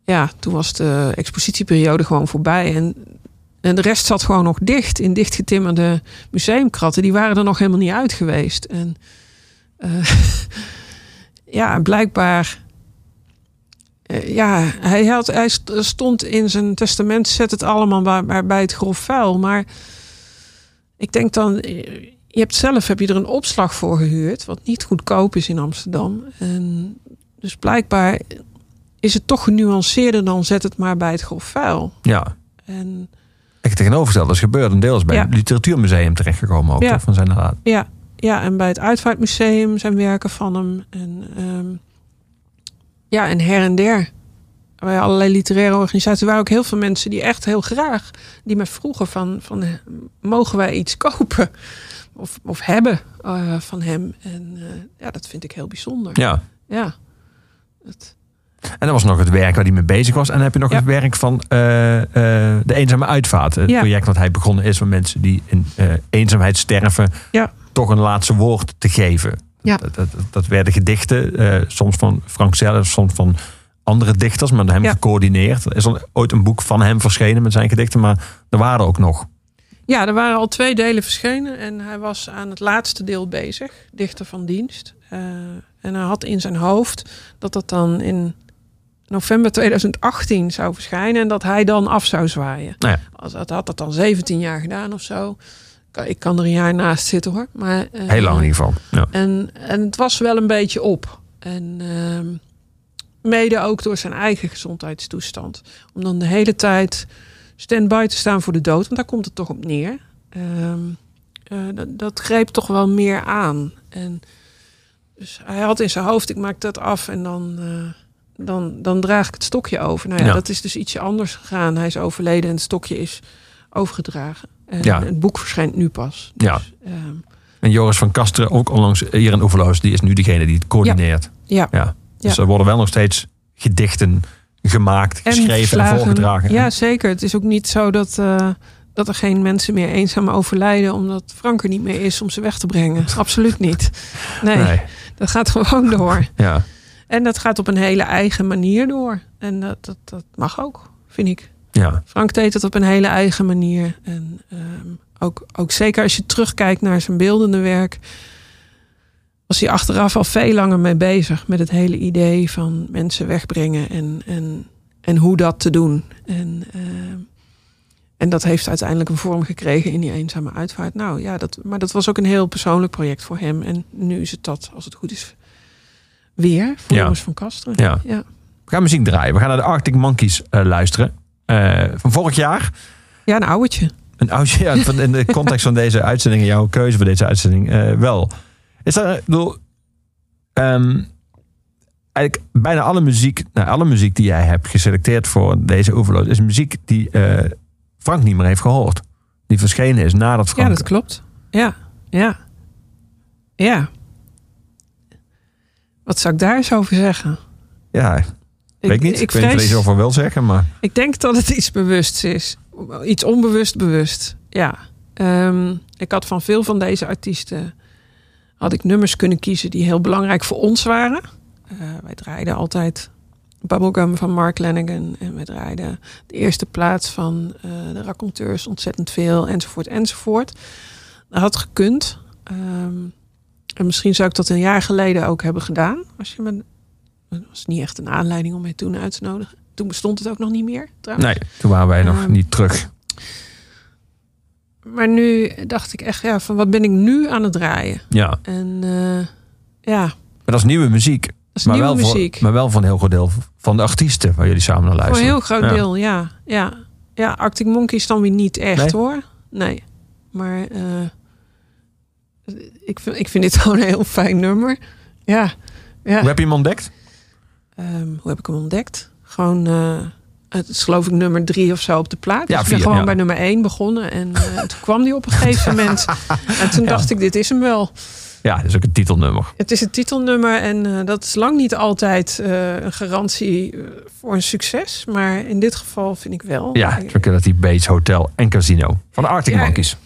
ja, toen was de expositieperiode gewoon voorbij. En, en de rest zat gewoon nog dicht in dichtgetimmerde museumkratten. Die waren er nog helemaal niet uit geweest. En eh, ja, blijkbaar. eh, ja, hij, had, hij st- stond in zijn testament, zet het allemaal bij, bij- bij het grof vuil. Maar ik denk dan, eh, je hebt zelf heb je er een opslag voor gehuurd, wat niet goedkoop is in Amsterdam. En dus blijkbaar is het toch genuanceerder dan zet het maar bij het grof vuil. ja, En ik tegenovergestelde is gebeurd. Een deel is bij Ja. het Literatuurmuseum terechtgekomen ook. Ja. Van zijn nalaten. ja, ja, en bij het Uitvaartmuseum zijn werken van hem. En ehm, ja, en her en der. Bij allerlei literaire organisaties waren ook heel veel mensen die echt heel graag, die me vroegen van, van mogen wij iets kopen of, of hebben eh, van hem. En eh, ja, dat vind ik heel bijzonder. Ja. Ja. Het, En dan was nog het werk waar hij mee bezig was. En dan heb je nog Ja. het werk van eh, de eenzame uitvaart. Het Ja. project wat hij begonnen is van mensen die in eenzaamheid sterven. Ja. Toch een laatste woord te geven. Ja. Dat, dat, dat werden gedichten. eh, soms van Frank zelf, soms van andere dichters. Maar door hem Ja. gecoördineerd. Er is al ooit een boek van hem verschenen met zijn gedichten. Maar er waren ook nog. Ja, er waren al twee delen verschenen en hij was aan het laatste deel bezig, dichter van dienst. Eh, en hij had in zijn hoofd dat dat dan in november 2018 zou verschijnen en dat hij dan af zou zwaaien. Nou ja. Als, dat had dat dan 17 jaar gedaan of zo. Ik kan er een jaar naast zitten hoor. Maar, eh, Heel lang in ieder geval. Ja. En, en het was wel een beetje op. En ehm, mede ook door zijn eigen gezondheidstoestand. Om dan de hele tijd stand-by te staan voor de dood. Want daar komt het toch op neer. Ehm, eh, dat, dat greep toch wel meer aan. En dus hij had in zijn hoofd, ik maak dat af en dan, eh, dan, dan draag ik het stokje over. Nou ja, Ja. dat is dus ietsje anders gegaan. Hij is overleden en het stokje is overgedragen. En Ja. het boek verschijnt nu pas. Ja. Dus, ehm, En Joris van Kasteren, ook onlangs hier in Oeverloos. Die is nu degene die het coördineert. ja. Ja. Dus Ja. er worden wel nog steeds gedichten gemaakt, geschreven en voorgedragen. Ja, zeker. Het is ook niet zo dat, eh, dat er geen mensen meer eenzaam overlijden omdat Frank er niet meer is om ze weg te brengen. Absoluut niet. Nee, Nee. dat gaat gewoon door. Ja. En dat gaat op een hele eigen manier door. En dat, dat, dat mag ook, vind ik. Ja. Frank deed het op een hele eigen manier. En ehm, ook, ook zeker als je terugkijkt naar zijn beeldende werk, was hij achteraf al veel langer mee bezig met het hele idee van mensen wegbrengen en, en, en hoe dat te doen. En, ehm, en dat heeft uiteindelijk een vorm gekregen in die eenzame uitvaart. Nou ja, dat, maar dat was ook een heel persoonlijk project voor hem. En nu is het dat, als het goed is, weer voor Ja. Van Kasteren. Ja. ja. We gaan muziek draaien. We gaan naar de Arctic Monkeys eh, luisteren. Eh, van vorig jaar. Ja, een ouwtje. Een oudje, ja, van- in de context van deze uitzending, jouw keuze voor deze uitzending, eh, wel. Is dat, ik bedoel, ehm, eigenlijk bijna alle muziek, nou, alle muziek die jij hebt geselecteerd voor deze overload, is muziek die eh, Frank niet meer heeft gehoord. Die verschenen is nadat Frank. Ja, dat klopt. Ja, ja. Ja. Wat zou ik daar eens over zeggen? Ja, weet ik niet. Ik, weet vrees, erover wil zeggen, maar ik denk dat het iets bewusts is. Iets onbewust bewust. Ja. Ehm, ik had van veel van deze artiesten... had ik nummers kunnen kiezen die heel belangrijk voor ons waren. Eh, wij draaiden altijd Bubblegum van Mark Lanigan. En wij draaiden de eerste plaats van eh, de raconteurs ontzettend veel. Enzovoort, enzovoort. Dat had gekund. Ehm, en misschien zou ik dat een jaar geleden ook hebben gedaan. Als je me, dat was niet echt een aanleiding om mij toen uit te nodigen. Toen bestond het ook nog niet meer, trouwens. nee, toen waren wij nog Ehm, niet terug. Maar nu dacht ik echt, ja, van wat ben ik nu aan het draaien? Ja, En eh, ja, dat maar dat is nieuwe muziek. is maar, nieuwe wel muziek. Voor, maar wel van een heel groot deel van de artiesten waar jullie samen naar Voor een luisteren. heel groot Ja. deel, ja. ja. Ja, Arctic Monkeys dan weer niet echt Nee? hoor. Nee. Maar eh, ik, vind, ik vind dit gewoon een heel fijn nummer. Ja. ja. Hoe heb je hem ontdekt? Ehm, hoe heb ik hem ontdekt? Gewoon, eh, het is geloof ik nummer drie of zo op de plaat. Ja, dus ik ben vier, gewoon ja. bij nummer één begonnen. En eh, toen kwam die op een gegeven moment. En toen dacht ik, dit is hem wel. Ja, dat is ook een titelnummer. Het is het titelnummer en eh, dat is lang niet altijd een garantie voor een succes. Maar in dit geval vind ik wel. Ja, Tranquility Bates Hotel en Casino van de Arctic Ja. Monkeys.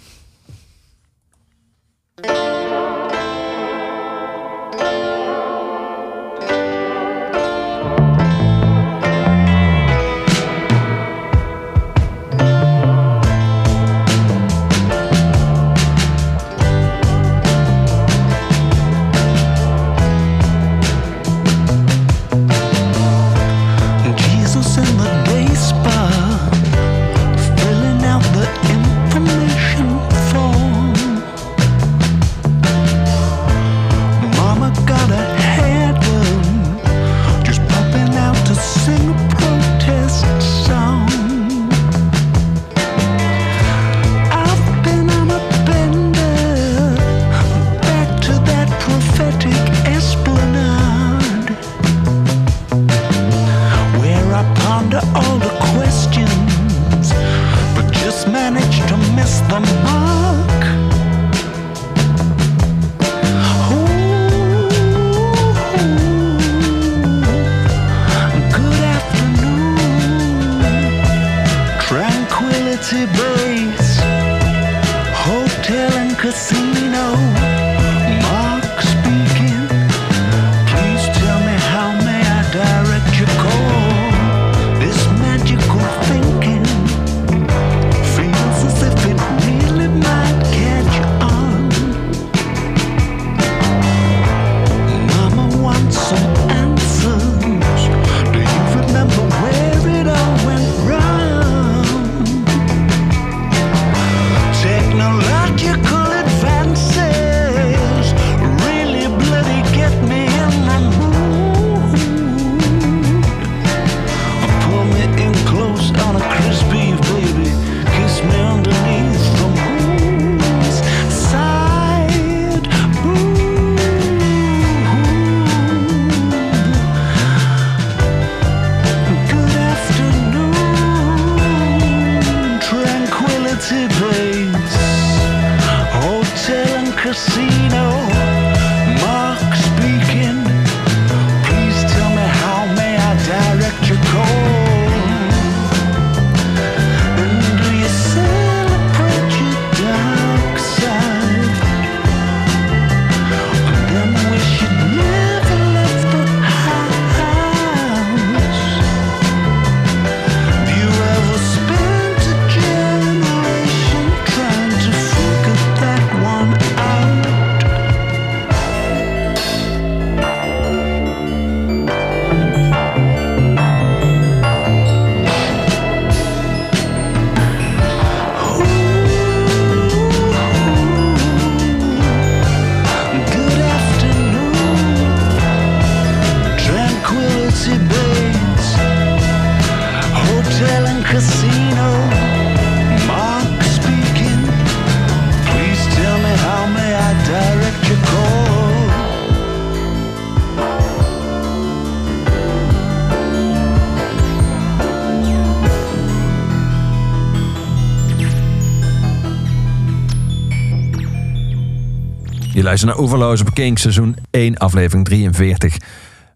Luistert naar Overloos op King, seizoen 1, aflevering 43.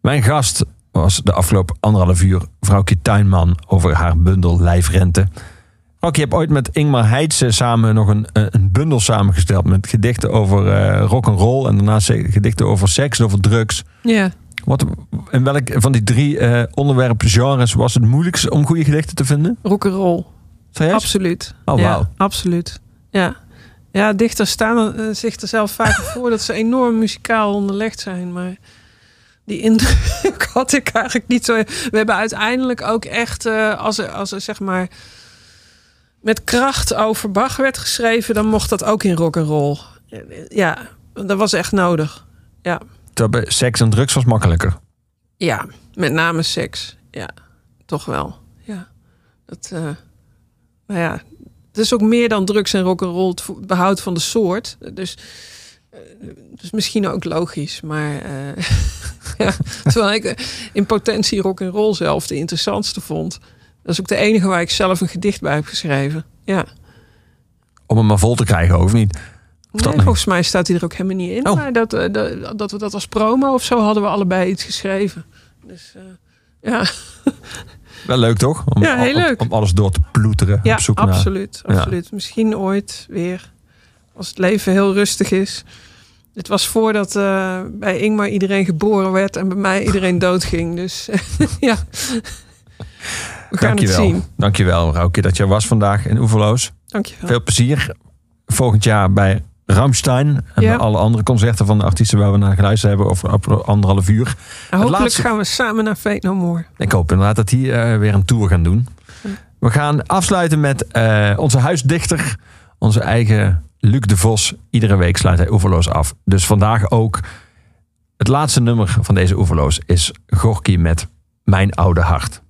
Mijn gast was de afgelopen anderhalf uur vrouwtje Tuinman over haar bundel Lijfrente. Vrouwtje, je hebt ooit met Ingmar Heitse samen nog een, eh, een bundel samengesteld met gedichten over eh rock and roll en daarnaast gedichten over seks en over drugs. Ja. Wat, in welk van die drie eh onderwerpen genres was het moeilijkst om goede gedichten te vinden? Rock'n'roll. Serieus? Absoluut. Oh, ja, wauw. absoluut. Ja. Ja, dichters staan eh, zich er zelf vaak voor dat ze enorm muzikaal onderlegd zijn. Maar die indruk had ik eigenlijk niet zo. We hebben uiteindelijk ook echt, eh, als, er, als er zeg maar met kracht over Bach werd geschreven, dan mocht dat ook in rock and roll. Ja, dat was echt nodig. Ja, Terwijl Seks en drugs was makkelijker. ja met name seks. Ja, toch wel. Ja, dat. nou ja, is ook meer dan drugs en rock and roll. Het behoud van de soort. Dus, eh, dus misschien ook logisch, maar eh, ja, terwijl ik in potentie rock and roll zelf de interessantste vond. Dat is ook de enige waar ik zelf een gedicht bij heb geschreven. Ja. Om hem maar vol te krijgen, of niet? Of Nee, volgens mij staat hij er ook helemaal niet in. Oh. Maar dat, eh, dat, dat we dat als promo of zo hadden we allebei iets geschreven. Dus ja, Wel leuk toch? Om, Ja, heel om- leuk. Om, alles door te ploeteren. ja op zoek naar. absoluut, Ja. absoluut. Misschien ooit weer. Als het leven heel rustig is. Het was voordat eh, bij Ingmar iedereen geboren werd en bij mij iedereen doodging. Dus ja, we gaan Dankjewel. het zien. Dankjewel, Rauwke, dat jij was vandaag in Oeverloos. Dankjewel. Veel plezier volgend jaar bij Ramstein. En Ja. alle andere concerten van de artiesten waar we naar geluisterd hebben over anderhalf uur. En hopelijk laatste- gaan we samen naar Fate No More. Ik hoop inderdaad dat die eh, weer een tour gaan doen. We gaan afsluiten met eh, onze huisdichter, onze eigen Luc de Vos. Iedere week sluit hij Oeverloos af. Dus vandaag ook het laatste nummer van deze Oeverloos is Gorky met Mijn Oude Hart.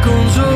En jij